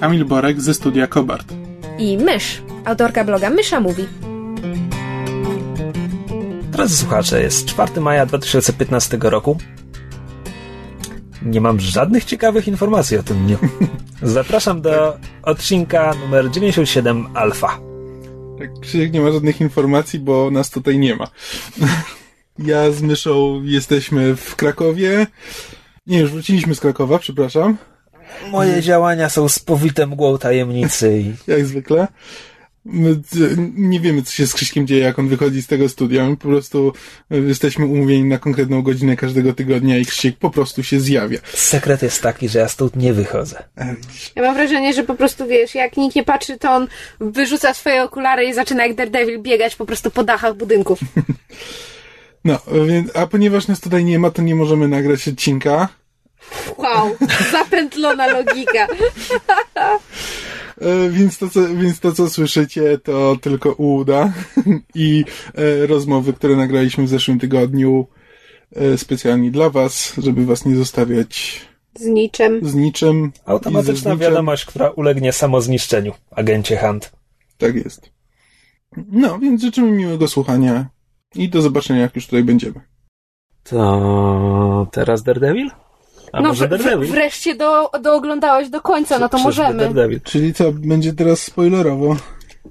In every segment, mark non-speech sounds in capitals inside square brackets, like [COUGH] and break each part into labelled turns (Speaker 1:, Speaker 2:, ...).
Speaker 1: Kamil Borek ze studia Kobart.
Speaker 2: i Mysz, autorka bloga Mysza Mówi.
Speaker 3: Drodzy słuchacze, jest 4 maja 2015 roku. Nie mam żadnych ciekawych informacji o tym dniu. [LAUGHS] Zapraszam do odcinka numer 97 Alfa.
Speaker 1: Tak, Krzysiek nie ma żadnych informacji, bo nas tutaj nie ma. [LAUGHS] Ja z Myszą jesteśmy w Krakowie. Nie, już wróciliśmy z Krakowa, przepraszam.
Speaker 3: Moje działania są spowite mgłą tajemnicy i [LAUGHS]
Speaker 1: Jak zwykle. My d- nie wiemy, co się z Krzyśkiem dzieje, jak on wychodzi z tego studia. My po prostu y, jesteśmy umówieni na konkretną godzinę każdego tygodnia i Krzysiek po prostu się zjawia.
Speaker 3: sekret jest taki, że ja stąd nie wychodzę.
Speaker 1: E,
Speaker 2: Ja mam wrażenie, że po prostu wiesz, jak nikt nie patrzy, to on wyrzuca swoje okulary i zaczyna jak Daredevil biegać po prostu po dachach budynków. [LAUGHS]
Speaker 1: No, więc, a ponieważ nas tutaj nie ma, to nie możemy nagrać odcinka.
Speaker 2: Wow, zapętlona logika.
Speaker 1: E, Więc to, co, więc to, co słyszycie, to tylko uda [LAUGHS] i e, rozmowy, które nagraliśmy w zeszłym tygodniu e, specjalnie dla Was, żeby Was nie zostawiać
Speaker 2: Z niczym.
Speaker 1: z niczym.
Speaker 3: Automatyczna wiadomość, która ulegnie samozniszczeniu, agencie Hunt.
Speaker 1: Tak jest. No, więc życzymy miłego słuchania i do zobaczenia, jak już tutaj będziemy.
Speaker 3: To teraz Daredevil? A
Speaker 2: no
Speaker 3: może Daredevil?
Speaker 2: wreszcie do, dooglądałeś do końca, no to możemy.
Speaker 3: Daredevil?
Speaker 1: Czyli co, będzie teraz spoilerowo?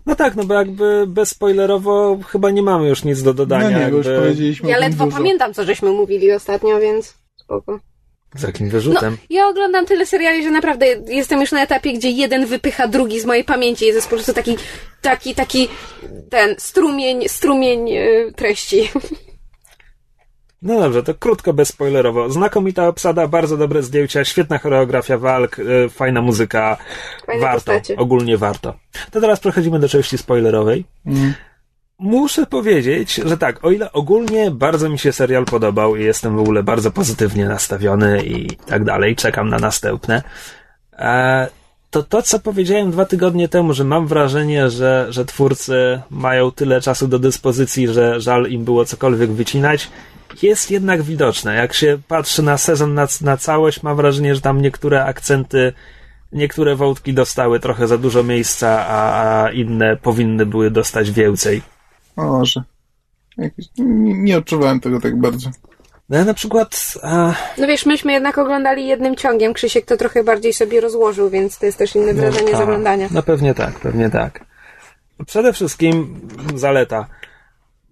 Speaker 3: No tak, no bo jakby bezspoilerowo chyba nie mamy już nic do dodania.
Speaker 1: No nie, bo już
Speaker 3: jakby...
Speaker 1: powiedzieliśmy
Speaker 2: Ja ledwo
Speaker 1: dużo.
Speaker 2: pamiętam, co żeśmy mówili ostatnio, więc spoko.
Speaker 3: Z jakim
Speaker 2: No,
Speaker 3: wyrzutem?
Speaker 2: ja oglądam tyle seriali, że naprawdę jestem już na etapie, gdzie jeden wypycha drugi z mojej pamięci. Jest po prostu taki, taki, taki, ten strumień, strumień yy, treści. [LAUGHS]
Speaker 3: No dobrze, to krótko, bezspoilerowo. Znakomita obsada, bardzo dobre zdjęcia, świetna choreografia walk, y, fajna muzyka.
Speaker 2: Fajne
Speaker 3: warto,
Speaker 2: postacie.
Speaker 3: ogólnie warto. To teraz przechodzimy do części spoilerowej.
Speaker 1: Mm.
Speaker 3: Muszę powiedzieć, że tak, o ile ogólnie bardzo mi się serial podobał i jestem w ogóle bardzo pozytywnie nastawiony i tak dalej, czekam na następne, e, to to, co powiedziałem dwa tygodnie temu, że mam wrażenie, że, że twórcy mają tyle czasu do dyspozycji, że żal im było cokolwiek wycinać, jest jednak widoczne. Jak się patrzy na sezon na, na całość, mam wrażenie, że tam niektóre akcenty, niektóre wątki dostały trochę za dużo miejsca, a, a inne powinny były dostać więcej.
Speaker 1: Może. Nie, nie odczuwałem tego tak bardzo.
Speaker 3: No ja na przykład. A,
Speaker 2: No wiesz, myśmy jednak oglądali jednym ciągiem. Krzysiek to trochę bardziej sobie rozłożył, więc to jest też inne wrażenie z
Speaker 3: a,
Speaker 2: oglądania.
Speaker 3: No pewnie tak, pewnie tak. Przede wszystkim zaleta.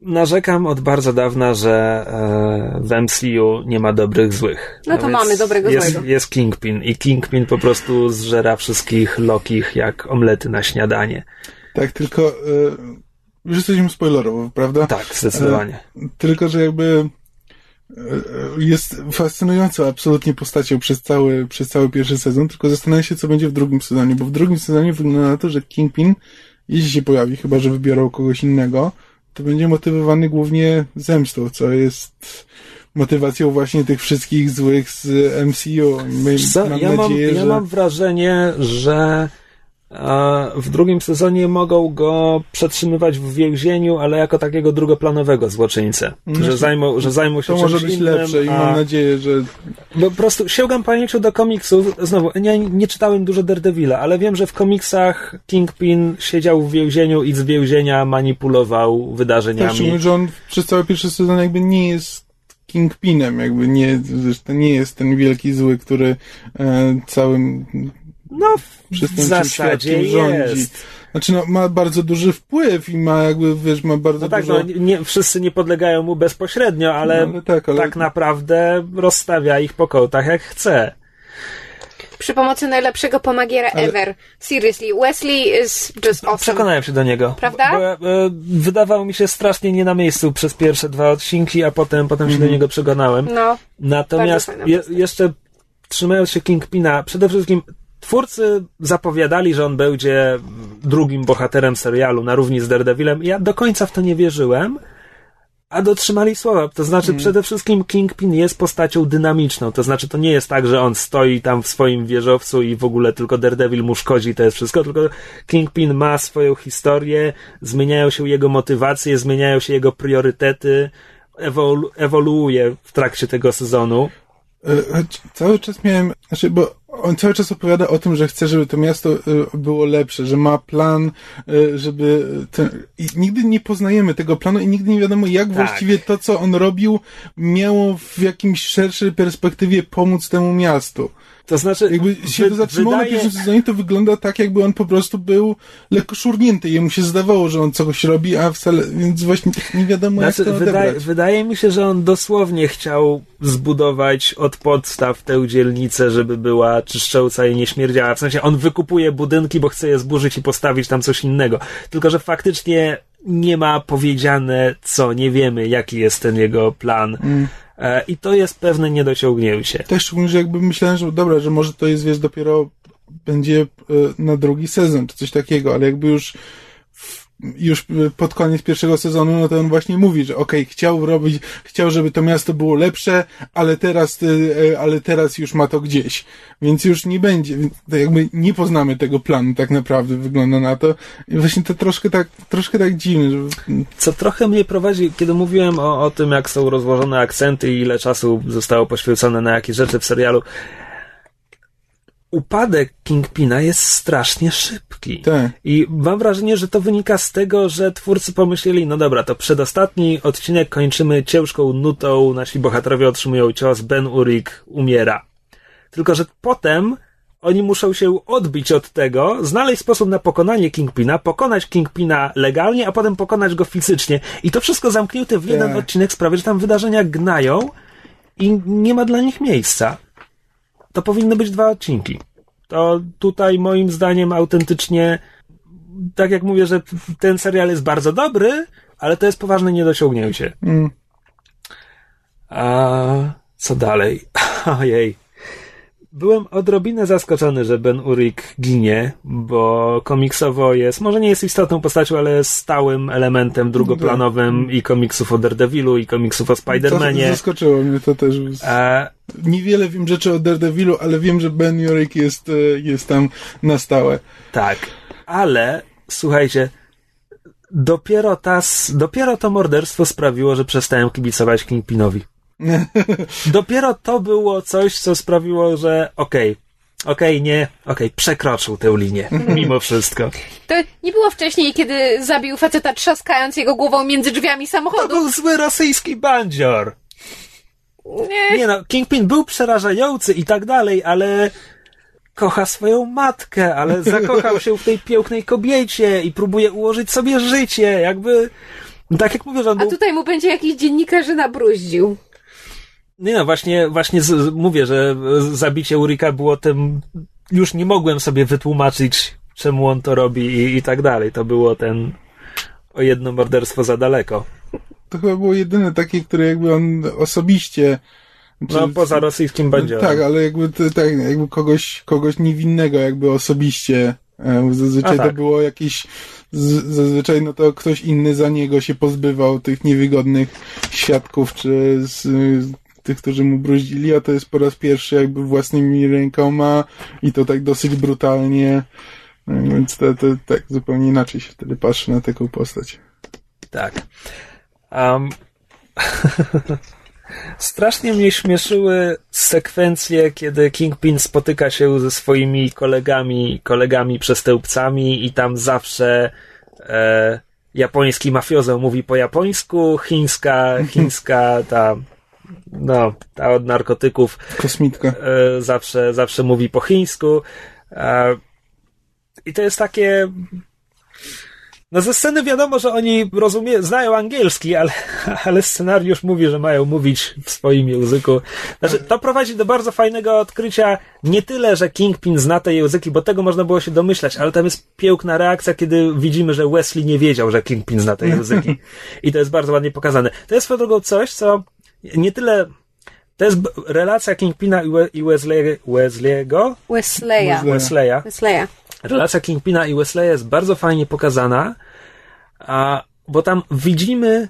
Speaker 3: Narzekam od bardzo dawna, że e, w MCU nie ma dobrych złych.
Speaker 2: No to
Speaker 3: więc
Speaker 2: mamy dobrego
Speaker 3: jest,
Speaker 2: złego.
Speaker 3: Jest Kingpin i Kingpin po prostu zżera wszystkich Lokich jak omlety na śniadanie.
Speaker 1: Tak, tylko e, już jesteśmy spoilerowo, prawda?
Speaker 3: Tak, zdecydowanie.
Speaker 1: Tylko, że jakby e, e, jest fascynującą absolutnie postacią przez cały, przez cały pierwszy sezon, tylko zastanawiam się, co będzie w drugim sezonie, bo w drugim sezonie wygląda na to, że Kingpin, jeśli się pojawi, chyba, że wybiorą kogoś innego, to będzie motywowany głównie zemstą, co jest motywacją właśnie tych wszystkich złych z MCU. My,
Speaker 3: co,
Speaker 1: mam
Speaker 3: ja, mam,
Speaker 1: nadzieję,
Speaker 3: ja
Speaker 1: że...
Speaker 3: mam wrażenie, że e, w drugim sezonie mogą go przetrzymywać w więzieniu, ale jako takiego drugoplanowego złoczyńcę.
Speaker 1: No,
Speaker 3: że, zajmą, że zajmą się
Speaker 1: To może
Speaker 3: czymś
Speaker 1: być
Speaker 3: innym,
Speaker 1: lepsze i
Speaker 3: a-
Speaker 1: mam nadzieję, że
Speaker 3: Bo po prostu sięgam pamięcią do komiksów. Znowu, nie, nie czytałem dużo Daredevila, ale wiem, że w komiksach Kingpin siedział w więzieniu i z więzienia manipulował
Speaker 1: też
Speaker 3: wydarzeniami.
Speaker 1: mówię, że on przez cały pierwszy sezon jakby nie jest Kingpinem, jakby nie, to nie jest ten wielki zły, który e, całym
Speaker 3: No, w zasadzie
Speaker 1: rządzi.
Speaker 3: jest.
Speaker 1: Znaczy, no, ma bardzo duży wpływ i ma jakby, wiesz, ma bardzo
Speaker 3: No tak,
Speaker 1: dużo...
Speaker 3: no, nie, wszyscy nie podlegają mu bezpośrednio, ale,
Speaker 1: No, ale tak, ale-
Speaker 3: tak naprawdę rozstawia ich po kołtach jak chce.
Speaker 2: Przy pomocy najlepszego pomagiera
Speaker 1: Ale-
Speaker 2: ever. Seriously, Wesley is just awesome.
Speaker 3: Przekonałem się do niego.
Speaker 2: Prawda?
Speaker 3: Bo, bo, e, wydawał mi się strasznie nie na miejscu przez pierwsze dwa odcinki, a potem, potem się do niego przekonałem.
Speaker 2: No,
Speaker 3: Natomiast je, jeszcze trzymając się Kingpina, przede wszystkim twórcy zapowiadali, że on będzie drugim bohaterem serialu na równi z Daredevilem. Ja do końca w to nie wierzyłem, a dotrzymali słowa. To znaczy,
Speaker 1: Mm.
Speaker 3: przede wszystkim Kingpin jest postacią dynamiczną. To znaczy, to nie jest tak, że on stoi tam w swoim wieżowcu i w ogóle tylko Daredevil mu szkodzi, i to jest wszystko, tylko Kingpin ma swoją historię, zmieniają się jego motywacje, zmieniają się jego priorytety, ewolu- ewoluuje w trakcie tego sezonu.
Speaker 1: E, choć Cały czas miałem, znaczy, bo on cały czas opowiada o tym, że chce, żeby to miasto e, było lepsze, że ma plan, e, żeby ten, i nigdy nie poznajemy tego planu i nigdy nie wiadomo, jak
Speaker 3: Tak.
Speaker 1: właściwie to, co on robił, miało w jakimś szerszej perspektywie pomóc temu miastu.
Speaker 3: To znaczy,
Speaker 1: Jakby się
Speaker 3: wy-
Speaker 1: to zatrzymało na
Speaker 3: wydaje-
Speaker 1: pierwszym sezonie, to wygląda tak, jakby on po prostu był lekko szurnięty. Jemu się zdawało, że on coś robi, a wcale, więc właśnie nie wiadomo,
Speaker 3: Znaczy,
Speaker 1: jak to
Speaker 3: wydaje, wydaje mi się, że on dosłownie chciał zbudować od podstaw tę dzielnicę, żeby była czyszcząca i nie śmierdziała. W sensie on wykupuje budynki, bo chce je zburzyć i postawić tam coś innego. Tylko, że faktycznie nie ma powiedziane co, nie wiemy jaki jest ten jego plan.
Speaker 1: Mm.
Speaker 3: E, I to jest pewne niedociągnięcie.
Speaker 1: Też szczególnie, że jakby myślałem, że dobra, że może to jest, wiesz, dopiero będzie e, na drugi sezon, czy coś takiego, ale jakby już już e, pod koniec pierwszego sezonu, no to on właśnie mówi, że okej, chciał robić, chciał, żeby to miasto było lepsze, ale teraz, e, ale teraz już ma to gdzieś. Więc już nie będzie, to jakby nie poznamy tego planu tak naprawdę, wygląda na to. I właśnie to troszkę tak, troszkę tak dziwne, że
Speaker 3: Co trochę mnie prowadzi, kiedy mówiłem o, o tym, jak są rozłożone akcenty i ile czasu zostało poświęcone na jakieś rzeczy w serialu. Upadek Kingpina jest strasznie szybki.
Speaker 1: tak.
Speaker 3: I mam wrażenie, że to wynika z tego, że twórcy pomyśleli, no dobra, to przedostatni odcinek kończymy ciężką nutą, nasi bohaterowie otrzymują cios, Ben Urich umiera. Tylko, że potem oni muszą się odbić od tego, znaleźć sposób na pokonanie Kingpina, pokonać Kingpina legalnie, a potem pokonać go fizycznie. I to wszystko zamknięte w jeden
Speaker 1: Tak.
Speaker 3: odcinek sprawia, że tam wydarzenia gnają i nie ma dla nich miejsca. To powinny być dwa odcinki. To tutaj moim zdaniem autentycznie, tak jak mówię, że ten serial jest bardzo dobry, ale to jest poważne niedociągnięcie.
Speaker 1: Mm.
Speaker 3: A co dalej? [LAUGHS] Ojej. Byłem odrobinę zaskoczony, że Ben Urich ginie, bo komiksowo jest, może nie jest istotną postacią, ale jest stałym elementem drugoplanowym i komiksów o Daredevilu, i komiksów o Spider-Manie.
Speaker 1: zaskoczyło mnie to też.
Speaker 3: E,
Speaker 1: Niewiele wiem rzeczy o Daredevilu, ale wiem, że Ben Urich jest, e, jest tam na stałe.
Speaker 3: tak, ale słuchajcie, dopiero, ta, dopiero to morderstwo sprawiło, że przestałem kibicować Kingpinowi. [LAUGHS] Dopiero to było coś, co sprawiło, że okej, okej, nie, okej, przekroczył tę linię, mimo wszystko.
Speaker 2: To nie było wcześniej, kiedy zabił faceta trzaskając jego głową między drzwiami
Speaker 3: To
Speaker 2: samochodu.
Speaker 3: był zły rosyjski bandzior.
Speaker 2: Nie.
Speaker 3: Nie no, Kingpin był przerażający i tak dalej, ale kocha swoją matkę, ale zakochał się w tej pięknej kobiecie i próbuje ułożyć sobie życie, jakby... Tak jak mówię, że on
Speaker 2: A
Speaker 3: był...
Speaker 2: tutaj mu będzie jakiś dziennikarzy nabruździł.
Speaker 3: Nie no, właśnie, właśnie z, mówię, że zabicie Urika było tym... Już nie mogłem sobie wytłumaczyć, czemu on to robi i, i tak dalej. To było ten... O jedno morderstwo za daleko.
Speaker 1: To chyba było jedyne takie, które jakby on osobiście.
Speaker 3: No,
Speaker 1: czy-
Speaker 3: poza rosyjskim bandziorem.
Speaker 1: Tak, ale jakby, to, tak, jakby kogoś, kogoś niewinnego jakby osobiście. e, Zazwyczaj
Speaker 3: tak.
Speaker 1: to było jakieś, zazwyczaj no to ktoś inny za niego się pozbywał tych niewygodnych świadków, czy z tych, którzy mu bruździli, a to jest po raz pierwszy jakby własnymi rękoma i to tak dosyć brutalnie. No, Więc to, to tak zupełnie inaczej się wtedy patrzy na taką postać.
Speaker 3: Tak. Um, [LAUGHS] strasznie mnie śmieszyły sekwencje, kiedy Kingpin spotyka się ze swoimi kolegami, kolegami przestępcami i tam zawsze e, japoński mafiozo mówi po japońsku, chińska, [LAUGHS] chińska ta no, ta od narkotyków
Speaker 1: Kosmitka.
Speaker 3: e, zawsze, zawsze mówi po chińsku. E, I to jest takie. No ze sceny wiadomo, że oni rozumie, znają angielski, ale, [LAUGHS] ale scenariusz mówi, że mają mówić w swoim języku. Znaczy, to prowadzi do bardzo fajnego odkrycia nie tyle, że Kingpin zna te języki, bo tego można było się domyślać, ale tam jest piękna reakcja, kiedy widzimy, że Wesley nie wiedział, że Kingpin zna te języki. [LAUGHS] I to jest bardzo ładnie pokazane. To jest swoją drogą coś, co nie tyle to jest relacja Kingpina i, We- i Wesley, Wesley'ego,
Speaker 2: Wesleya.
Speaker 1: Wesley.
Speaker 3: Wesleya.
Speaker 2: Wesleya.
Speaker 3: Relacja Kingpina i Wesleya jest bardzo fajnie pokazana, a, bo tam widzimy,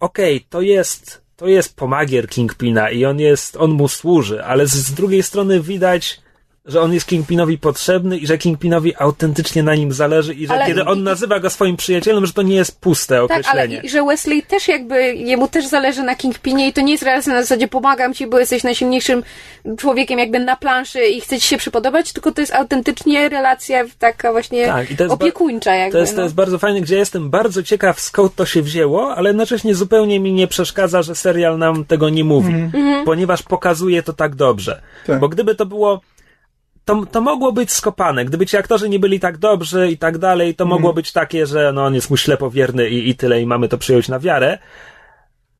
Speaker 3: okej, to jest, to jest pomagier Kingpina i on jest, on mu służy, ale z, z drugiej strony widać, że on jest Kingpinowi potrzebny i że Kingpinowi autentycznie na nim zależy i że
Speaker 2: Ale-
Speaker 3: kiedy on nazywa go swoim przyjacielem, że to nie jest puste
Speaker 2: Tak,
Speaker 3: określenie.
Speaker 2: ale i, że Wesley też jakby, jemu też zależy na Kingpinie i to nie jest relacja na zasadzie pomagam ci, bo jesteś najsilniejszym człowiekiem jakby na planszy i chcę ci się przypodobać, tylko to jest autentycznie relacja taka właśnie
Speaker 3: Tak, i to jest ba-
Speaker 2: opiekuńcza jakby.
Speaker 3: To jest, to
Speaker 2: no.
Speaker 3: jest bardzo fajne, gdzie jestem bardzo ciekaw, skąd to się wzięło, ale jednocześnie zupełnie mi nie przeszkadza, że serial nam tego nie mówi,
Speaker 2: Mhm.
Speaker 3: ponieważ pokazuje to tak dobrze.
Speaker 1: Tak.
Speaker 3: Bo gdyby to było. To, to mogło być skopane. Gdyby ci aktorzy nie byli tak dobrzy i tak dalej, to mogło być takie, że no, on jest mu ślepowierny i, i tyle, i mamy to przyjąć na wiarę.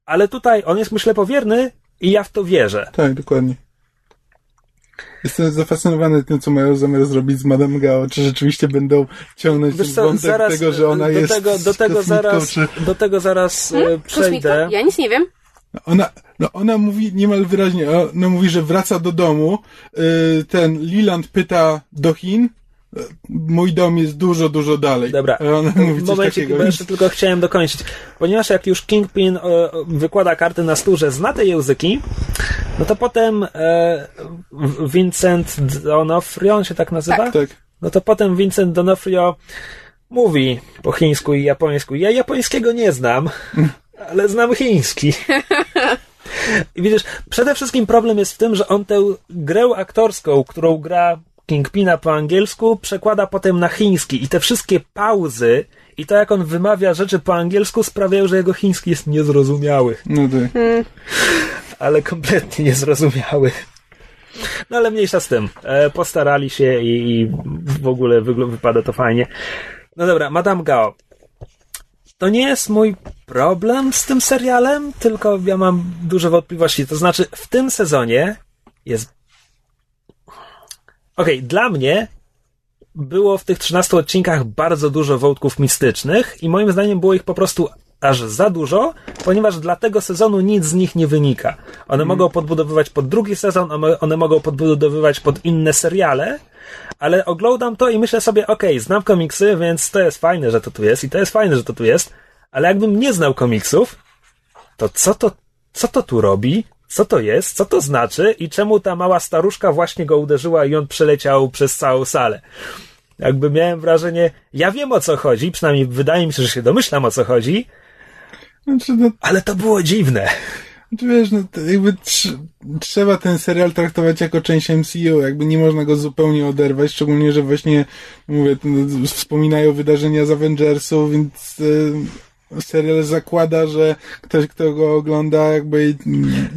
Speaker 3: Ale tutaj on jest mu ślepowierny i ja w to wierzę.
Speaker 1: Tak, dokładnie. Jestem zafascynowany tym, co mają zamiar zrobić z Madame Gao. Czy rzeczywiście będą ciągnąć
Speaker 3: Wiesz co,
Speaker 1: wątek
Speaker 3: zaraz,
Speaker 1: tego, że ona
Speaker 3: do
Speaker 1: jest
Speaker 3: tego, do tego zaraz,
Speaker 1: czy...
Speaker 3: do tego zaraz e,
Speaker 2: Hmm?
Speaker 3: przejdę.
Speaker 2: Ja nic nie wiem.
Speaker 1: Ona, no ona mówi niemal wyraźnie, ona mówi, że wraca do domu. Yy, Ten Liland pyta do Chin. Yy, Mój dom jest dużo, dużo dalej.
Speaker 3: Dobra,
Speaker 1: ona mówi coś
Speaker 3: momencie,
Speaker 1: takiego.
Speaker 3: jeszcze tylko chciałem dokończyć. Ponieważ jak już Kingpin e, wykłada karty na stół, że zna te języki, no to potem Vincent D'Onofrio, on się tak nazywa?
Speaker 2: Tak.
Speaker 1: Tak.
Speaker 3: No to potem Vincent D'Onofrio mówi po chińsku i japońsku. Ja japońskiego nie znam, ale znam chiński. I widzisz, przede wszystkim problem jest w tym, że on tę grę aktorską, którą gra Kingpina po angielsku, przekłada potem na chiński i te wszystkie pauzy i to, jak on wymawia rzeczy po angielsku, sprawiają, że jego chiński jest niezrozumiały.
Speaker 1: No tak.
Speaker 3: Ale kompletnie niezrozumiały. No ale mniejsza z tym. E, postarali się i, i w ogóle wypada to fajnie. No dobra, Madame Gao. To nie jest mój problem z tym serialem, tylko ja mam duże wątpliwości. To znaczy, w tym sezonie jest. Okej, dla mnie było w tych 13 odcinkach bardzo dużo wątków mistycznych i moim zdaniem było ich po prostu aż za dużo, ponieważ dla tego sezonu nic z nich nie wynika. One mogą podbudowywać pod drugi sezon, one- mogą podbudowywać pod inne seriale, ale oglądam to i myślę sobie, okej, znam komiksy, więc to jest fajne, że to tu jest i to jest fajne, że to tu jest, ale jakbym nie znał komiksów, to co to, co to tu robi? Co to jest? Co to znaczy? I czemu ta mała staruszka właśnie go uderzyła i on przeleciał przez całą salę? Jakby miałem wrażenie, ja wiem o co chodzi, przynajmniej wydaje mi się, że się domyślam o co chodzi,
Speaker 1: Znaczy, no,
Speaker 3: ale to było dziwne.
Speaker 1: Czy wiesz, no jakby tr- trzeba ten serial traktować jako część MCU, jakby nie można go zupełnie oderwać, szczególnie, że właśnie, mówię, no, wspominają wydarzenia z Avengersów, więc y, serial zakłada, że ktoś, kto go ogląda, jakby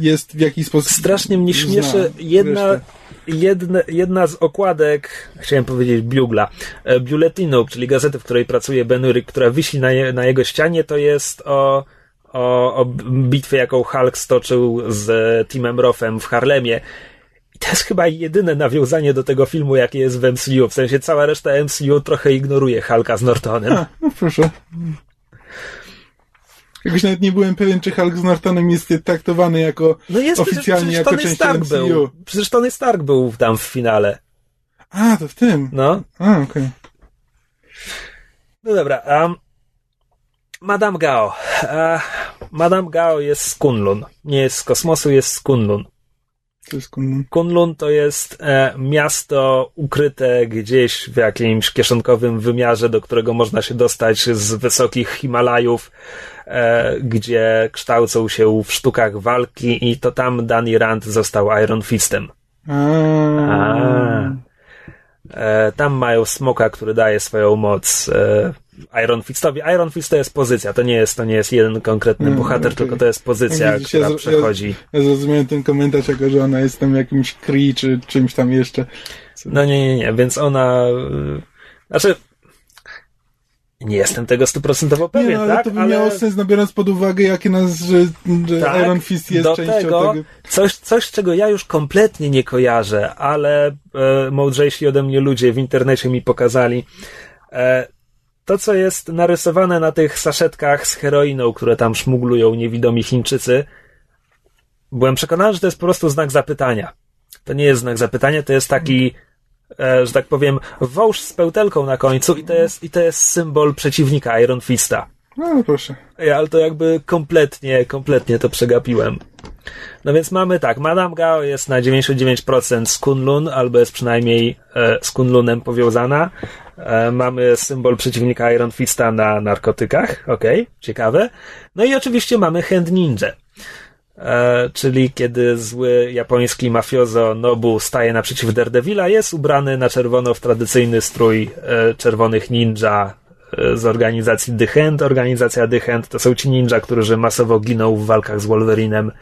Speaker 1: jest w jakiś sposób...
Speaker 3: Strasznie mnie śmieszy jedna,
Speaker 1: resztę.
Speaker 3: jedna, jedna z okładek, chciałem powiedzieć biugla, e, biuletinu, czyli gazety, w której pracuje Ben Urich, która wisi na, je, na jego ścianie, to jest o, o, o bitwie, jaką Hulk stoczył z Timem Rothem w Harlemie. I to jest chyba jedyne nawiązanie do tego filmu, jakie jest w MCU. W sensie cała reszta MCU trochę ignoruje Hulka z Nortonem.
Speaker 1: A, no proszę. Jakoś nawet nie byłem pewien, czy Hulk z Nortonem jest traktowany jako
Speaker 3: No jest
Speaker 1: oficjalnie
Speaker 3: przecież,
Speaker 1: jako
Speaker 3: Tony
Speaker 1: część
Speaker 3: Stark
Speaker 1: MCU.
Speaker 3: był. Przecież Tony Stark był tam w finale.
Speaker 1: A, to w tym.
Speaker 3: No.
Speaker 1: A, okej.
Speaker 3: No dobra, um, Madame Gao. E, Madame Gao jest z Kunlun. Nie jest z kosmosu, jest z Kunlun.
Speaker 1: To jest kun...
Speaker 3: Kunlun to jest e, miasto ukryte gdzieś w jakimś kieszonkowym wymiarze, do którego można się dostać z wysokich Himalajów, e, gdzie kształcą się w sztukach walki i to tam Danny Rand został Iron Fistem.
Speaker 1: A.
Speaker 3: E, tam mają smoka, który daje swoją moc e, Iron Fistowi. Iron Fist to jest pozycja, to nie jest, to nie jest jeden konkretny
Speaker 1: Mm,
Speaker 3: bohater,
Speaker 1: okej.
Speaker 3: tylko to jest pozycja,
Speaker 1: Widzicie,
Speaker 3: która
Speaker 1: ja-
Speaker 3: przechodzi.
Speaker 1: Ja zrozumiałem ten komentarz jako, że ona jest tam jakimś Kree czy czymś tam jeszcze.
Speaker 3: No nie, nie, nie, więc ona... y, Znaczy... Nie jestem tego stuprocentowo pewien,
Speaker 1: nie, no, ale
Speaker 3: tak?
Speaker 1: to by miało sens, no biorąc pod uwagę, jakie nas, że, że
Speaker 3: Tak,
Speaker 1: Iron Fist jest
Speaker 3: do
Speaker 1: częścią
Speaker 3: tego,
Speaker 1: tego.
Speaker 3: Coś, coś, czego ja już kompletnie nie kojarzę, ale e, mądrzejsi ode mnie ludzie w internecie mi pokazali. E, to, co jest narysowane na tych saszetkach z heroiną, które tam szmuglują niewidomi Chińczycy, byłem przekonany, że to jest po prostu znak zapytania. To nie jest znak zapytania, to jest taki, e, że tak powiem, wąż z pełtelką na końcu i to jest, i to jest symbol przeciwnika Iron Fista.
Speaker 1: No, proszę.
Speaker 3: Ej, ale to jakby kompletnie, kompletnie to przegapiłem. No więc mamy tak, Madame Gao jest na 99% z Kunlun, albo jest przynajmniej e, z Kunlunem powiązana. E, mamy symbol przeciwnika Iron Fista na narkotykach, okej, ciekawe. No i oczywiście mamy Hand Ninja. E, czyli kiedy zły japoński mafiozo Nobu staje naprzeciw Daredevila, jest ubrany na czerwono w tradycyjny strój e, czerwonych ninja e, z organizacji The Hand. Organizacja The Hand to są ci ninja, którzy masowo giną w walkach z Wolverinem,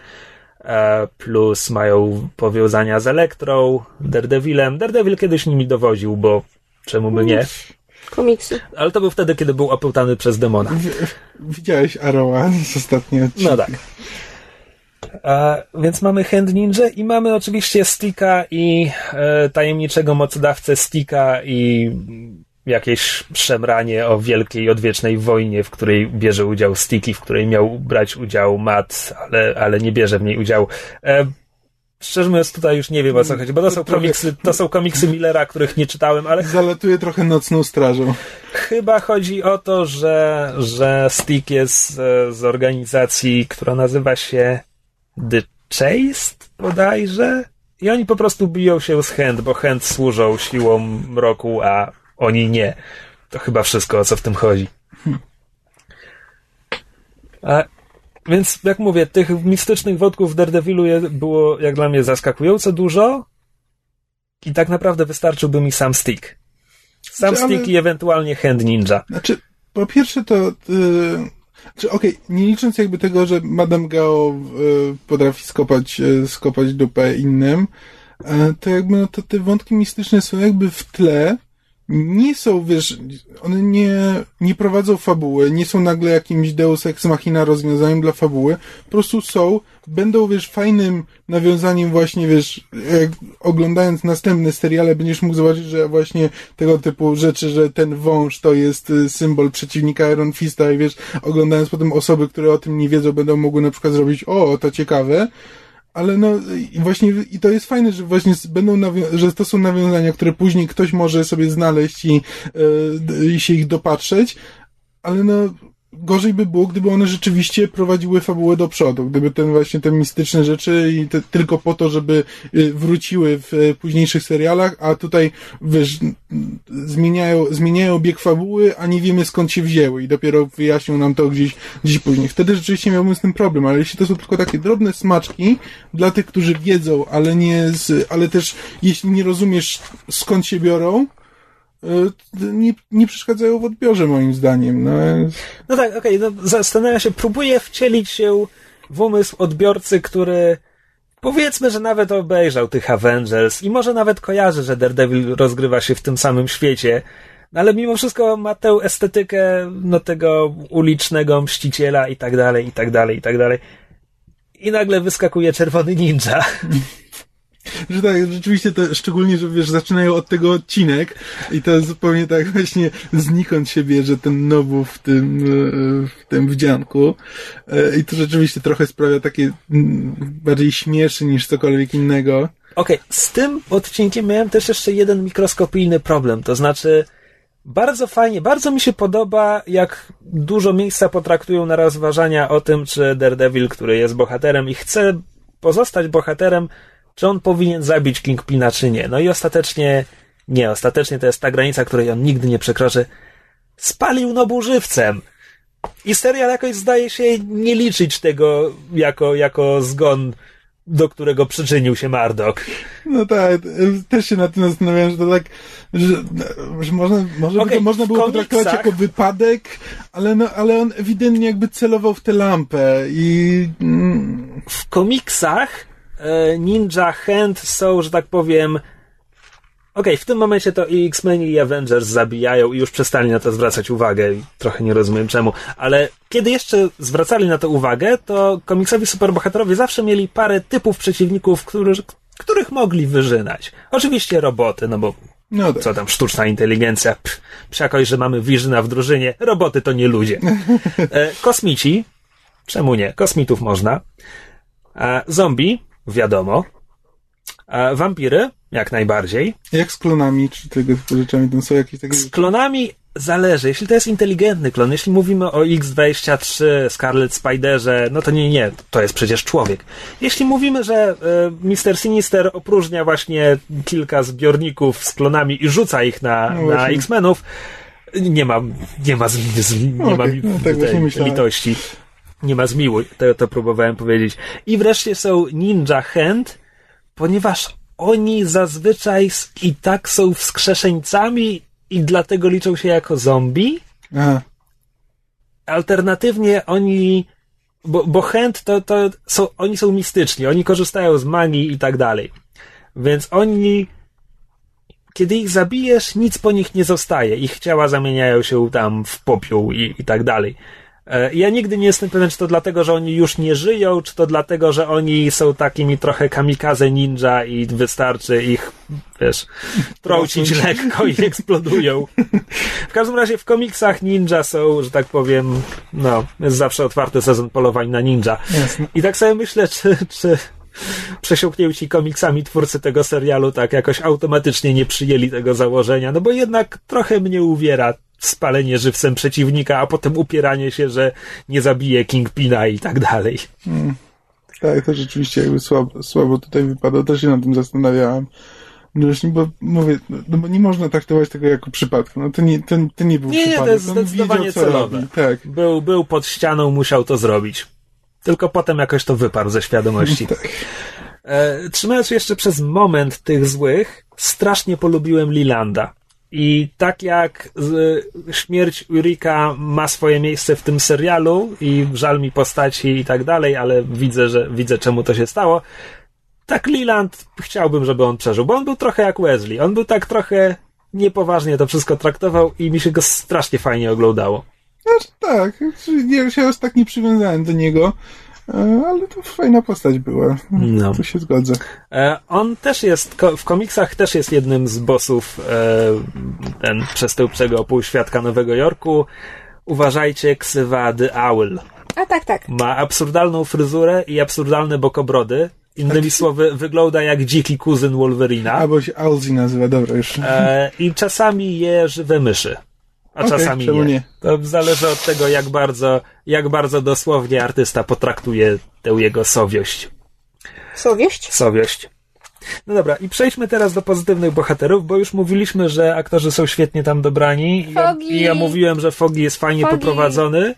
Speaker 3: plus mają powiązania z Elektrą, Daredevilem. Daredevil kiedyś nimi dowodził, bo czemu by nie?
Speaker 2: Komiksy.
Speaker 3: Ale to był wtedy, kiedy był opętany przez demona.
Speaker 1: Widziałeś Arrowa z ostatniej odcinka.
Speaker 3: No tak. E, więc mamy Hand Ninja i mamy oczywiście Stika i e, tajemniczego mocodawcę Stika i jakieś szemranie o wielkiej odwiecznej wojnie, w której bierze udział Stick i w której miał brać udział Matt, ale, ale nie bierze w niej udziału. E, szczerze mówiąc, tutaj już nie wiem o co chodzi, bo to są komiksy, to są komiksy Millera, których nie czytałem, ale
Speaker 1: Zalatuje trochę nocną strażą.
Speaker 3: Chyba chodzi o to, że, że Stick jest e, z organizacji, która nazywa się The Chase bodajże. I oni po prostu biją się z Hand, bo Hand służą siłą mroku, a oni nie. To chyba wszystko, o co w tym chodzi. A, więc, jak mówię, tych mistycznych wątków w Daredevilu je- było, jak dla mnie, zaskakująco dużo. I tak naprawdę wystarczyłby mi sam Stick. Sam
Speaker 1: Znaczy, ale-
Speaker 3: Stick i ewentualnie Hand Ninja.
Speaker 1: Znaczy, po pierwsze to... Yy, czy okej, nie licząc jakby tego, że Madame Gao yy, potrafi skopać, yy, skopać dupę innym, yy, to jakby no to te wątki mistyczne są jakby w tle, nie są, wiesz, one nie, nie prowadzą fabuły, nie są nagle jakimś deus ex machina rozwiązaniem dla fabuły, po prostu są, będą, wiesz, fajnym nawiązaniem właśnie, wiesz, jak oglądając następne seriale będziesz mógł zobaczyć, że właśnie tego typu rzeczy, że ten wąż to jest y, symbol przeciwnika Iron Fista i wiesz, oglądając potem osoby, które o tym nie wiedzą, będą mogły na przykład zrobić, o, to ciekawe, ale no i właśnie i to jest fajne, że właśnie będą że to są nawiązania, które później ktoś może sobie znaleźć i, e, i się ich dopatrzeć, ale no gorzej by było, gdyby one rzeczywiście prowadziły fabułę do przodu, gdyby ten właśnie te mistyczne rzeczy i te, tylko po to, żeby y, wróciły w e, późniejszych serialach, a tutaj wiesz, zmieniają, zmieniają bieg fabuły, a nie wiemy skąd się wzięły i dopiero wyjaśnią nam to gdzieś, gdzieś później. Wtedy rzeczywiście miałbym z tym problem, ale jeśli to są tylko takie drobne smaczki dla tych, którzy wiedzą, ale nie z, ale też jeśli nie rozumiesz skąd się biorą, y, nie, nie przeszkadzają w odbiorze moim zdaniem. No,
Speaker 3: No tak, okej, no zastanawiam się, próbuję wcielić się w umysł odbiorcy, który powiedzmy, że nawet obejrzał tych Avengers i może nawet kojarzy, że Daredevil rozgrywa się w tym samym świecie, no ale mimo wszystko ma tę estetykę no tego ulicznego mściciela i tak dalej, i tak dalej, i tak dalej. I nagle wyskakuje czerwony ninja. [LAUGHS]
Speaker 1: Że tak, rzeczywiście to szczególnie, że wiesz, zaczynają od tego odcinek i to zupełnie tak właśnie znikąd się bierze ten nobu w tym, e, w tym wdzianku. E, I to rzeczywiście trochę sprawia takie mm, bardziej śmieszy niż cokolwiek innego.
Speaker 3: Okej, z tym odcinkiem miałem też jeszcze jeden mikroskopijny problem, to znaczy bardzo fajnie, bardzo mi się podoba, jak dużo miejsca potraktują na rozważania o tym, czy Daredevil, który jest bohaterem i chce pozostać bohaterem, czy on powinien zabić Kingpina, czy nie. No i ostatecznie nie, ostatecznie to jest ta granica, której on nigdy nie przekroczy. Spalił Nobu żywcem. I serial jakoś zdaje się nie liczyć tego jako, jako zgon, do którego przyczynił się Mardok.
Speaker 1: No tak, też się nad tym zastanawiałem, że to tak, że, że można, może by
Speaker 3: Okej,
Speaker 1: to można było potraktować
Speaker 3: komiksach-
Speaker 1: jako wypadek, ale no, ale on ewidentnie jakby celował w tę lampę i mm,
Speaker 3: w komiksach Ninja Hand są, że tak powiem. Okej, w tym momencie to i X-Men i Avengers zabijają i już przestali na to zwracać uwagę. Trochę nie rozumiem czemu. Ale kiedy jeszcze zwracali na to uwagę, to komiksowi superbohaterowie zawsze mieli parę typów przeciwników, których, których mogli wyżynać. Oczywiście roboty, no bo
Speaker 1: no tak.
Speaker 3: co tam, sztuczna inteligencja, pff, że mamy Visiona w drużynie, roboty to nie ludzie. [LAUGHS] E, kosmici, czemu nie? Kosmitów można. E, zombie, wiadomo. E, wampiry, jak najbardziej.
Speaker 1: Jak z klonami, czy tego typu rzeczami, tam są jakieś takie...
Speaker 3: Z klonami zależy. Jeśli to jest inteligentny klon, jeśli mówimy o X23, Scarlet Spiderze, no to nie, nie, to jest przecież człowiek. Jeśli mówimy, że e, Mr. Sinister opróżnia właśnie kilka zbiorników z klonami i rzuca ich na,
Speaker 1: No
Speaker 3: na. X-Menów, nie ma, nie ma, z, z, nie ma
Speaker 1: Okej,
Speaker 3: mi,
Speaker 1: no tak myślałem.
Speaker 3: litości. Nie ma zmiłuj, to, to próbowałem powiedzieć. I wreszcie są Ninja Hand, ponieważ oni zazwyczaj i tak są wskrzeszeńcami i dlatego liczą się jako zombie.
Speaker 1: Aha,
Speaker 3: Alternatywnie oni, bo, bo Hand to, to są, oni są mistyczni, oni korzystają z magii i tak dalej. Więc oni, kiedy ich zabijesz, nic po nich nie zostaje. Ich ciała zamieniają się tam w popiół i, i tak dalej. E, Ja nigdy nie jestem pewien, czy to dlatego, że oni już nie żyją, czy to dlatego, że oni są takimi trochę kamikaze ninja i wystarczy ich, wiesz, trącić lekko i eksplodują. W każdym razie w komiksach ninja są, że tak powiem, no, jest zawsze otwarty sezon polowań na ninja.
Speaker 1: jasne.
Speaker 3: I tak sobie myślę, czy, czy przesiąknięci komiksami twórcy tego serialu tak jakoś automatycznie nie przyjęli tego założenia, no bo jednak trochę mnie uwiera spalenie żywcem przeciwnika, a potem upieranie się, że nie zabije Kingpina i tak dalej.
Speaker 1: Tak, to rzeczywiście jakby słabo, słabo tutaj wypada. Też się nad tym zastanawiałem. No właśnie, bo mówię, no bo nie można traktować tego jako przypadku. No to nie, to, to nie był
Speaker 3: Nie, nie, to
Speaker 1: przypadek.
Speaker 3: jest
Speaker 1: On
Speaker 3: zdecydowanie
Speaker 1: wiedział, co
Speaker 3: celowe.
Speaker 1: robi. Tak.
Speaker 3: Był, był pod ścianą, musiał to zrobić. Tylko potem jakoś to wyparł ze świadomości. [LAUGHS] E, trzymając się jeszcze przez moment tych złych, strasznie polubiłem Lilanda. I tak jak z, śmierć Urika ma swoje miejsce w tym serialu i żal mi postaci i tak dalej, ale widzę, że widzę czemu to się stało. Tak Liland chciałbym, żeby on przeżył, bo on był trochę jak Wesley. On był tak trochę niepoważnie to wszystko traktował i mi się go strasznie fajnie oglądało.
Speaker 1: Aż tak. Ja się aż tak nie przywiązałem do niego. E, Ale to fajna postać była.
Speaker 3: No.
Speaker 1: To się zgodzę.
Speaker 3: E, On też jest, w komiksach też jest jednym z bossów e, ten przestępczego półświadka Nowego Jorku. Uważajcie, ksywa The Owl.
Speaker 2: A tak, tak.
Speaker 3: Ma absurdalną fryzurę i absurdalne bokobrody. Innymi słowy, wygląda jak dziki kuzyn Wolverina.
Speaker 1: Albo się Alzi nazywa, dobra już.
Speaker 3: E, I czasami je żywe myszy. A czasami nie.
Speaker 1: nie?
Speaker 3: To zależy od tego, jak bardzo, jak bardzo dosłownie artysta potraktuje tę jego sowiość.
Speaker 2: Sowieść?
Speaker 3: Sowiość. No dobra, i przejdźmy teraz do pozytywnych bohaterów, bo już mówiliśmy, że aktorzy są świetnie tam dobrani. I ja. I ja mówiłem, że Fogi jest fajnie
Speaker 2: Foggy.
Speaker 3: poprowadzony,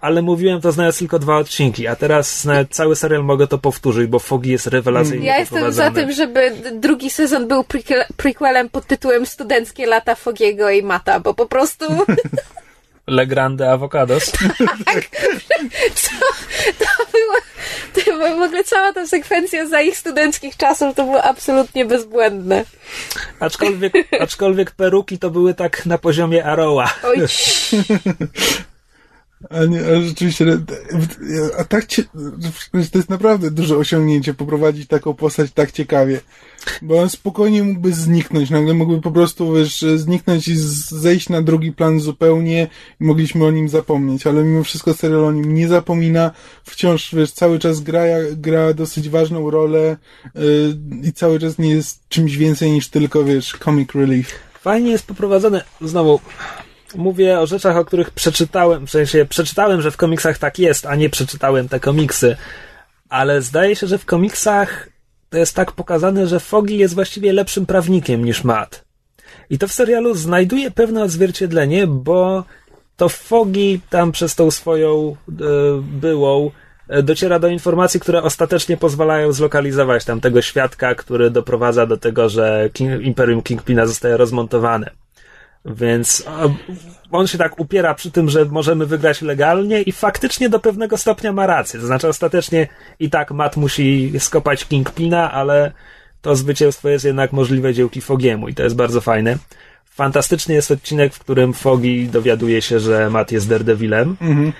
Speaker 3: ale mówiłem to znając tylko dwa odcinki, a teraz znając cały serial mogę to powtórzyć, bo Fogi jest rewelacyjnie
Speaker 2: Ja jestem za tym, żeby drugi sezon był prequel- prequelem pod tytułem Studenckie lata Fogiego i Mata, bo po prostu [LAUGHS]
Speaker 3: Le Grande Avocados.
Speaker 2: co, [LAUGHS] to było, to w ogóle cała ta sekwencja za ich studenckich czasów to było absolutnie bezbłędne.
Speaker 3: aczkolwiek, aczkolwiek peruki to były tak na poziomie Arrowa.
Speaker 2: Oj. [LAUGHS]
Speaker 1: A, nie, a rzeczywiście, ale- a tak cie, to jest naprawdę duże osiągnięcie poprowadzić taką postać tak ciekawie. Bo on spokojnie mógłby zniknąć, nagle mógłby po prostu, wiesz, zniknąć i zejść na drugi plan zupełnie i mogliśmy o nim zapomnieć, ale mimo wszystko serial o nim nie zapomina, wciąż, wiesz, cały czas gra, gra dosyć ważną rolę yy, i cały czas nie jest czymś więcej niż tylko, wiesz, comic relief.
Speaker 3: Fajnie jest poprowadzone. Znowu, mówię o rzeczach, o których przeczytałem, w sensie przeczytałem, że w komiksach tak jest, a nie przeczytałem te komiksy. Ale zdaje się, że w komiksach to jest tak pokazane, że Foggy jest właściwie lepszym prawnikiem niż Matt. I to w serialu znajduje pewne odzwierciedlenie, bo to Foggy tam przez tą swoją e, byłą e, dociera do informacji, które ostatecznie pozwalają zlokalizować tam tego świadka, który doprowadza do tego, że King, Imperium Kingpina zostaje rozmontowane. Więc on się tak upiera przy tym, że możemy wygrać legalnie i faktycznie do pewnego stopnia ma rację. To znaczy ostatecznie i tak Matt musi skopać Kingpina, ale to zwycięstwo jest jednak możliwe dzięki Fogiemu i to jest bardzo fajne. Fantastyczny jest odcinek, w którym Fogi dowiaduje się, że Matt jest Daredevilem.
Speaker 1: Mhm.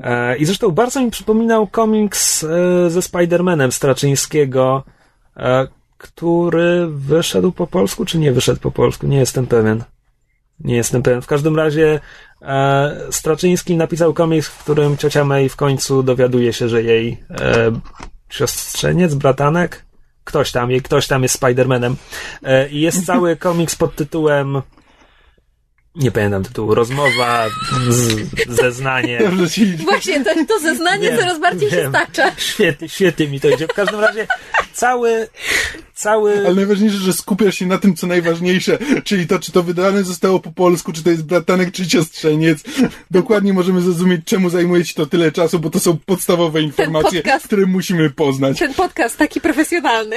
Speaker 3: E, I zresztą bardzo mi przypominał komiks e, ze Spider-Manem Straczyńskiego, e, który wyszedł po polsku, czy nie wyszedł po polsku? Nie jestem pewien. Nie jestem pewien. W każdym razie E, Straczyński napisał komiks, w którym ciocia May w końcu dowiaduje się, że jej e, siostrzeniec, bratanek, ktoś tam, jej ktoś tam jest Spider-Manem. E, jest cały komiks pod tytułem nie pamiętam tytułu, rozmowa, z, zeznanie. [LAUGHS]
Speaker 2: Właśnie, to, to zeznanie
Speaker 3: Wiem,
Speaker 2: coraz bardziej się
Speaker 3: wiem.
Speaker 2: stacza.
Speaker 3: Świetnie, świetnie mi to idzie. W każdym razie cały, cały...
Speaker 1: Ale najważniejsze, że skupiasz się na tym, co najważniejsze, czyli to, czy to wydane zostało po polsku, czy to jest bratanek, czy siostrzeniec. Dokładnie możemy zrozumieć, czemu zajmuje ci to tyle czasu, bo to są podstawowe informacje,
Speaker 2: podcast-
Speaker 1: które musimy poznać.
Speaker 2: Ten podcast taki profesjonalny.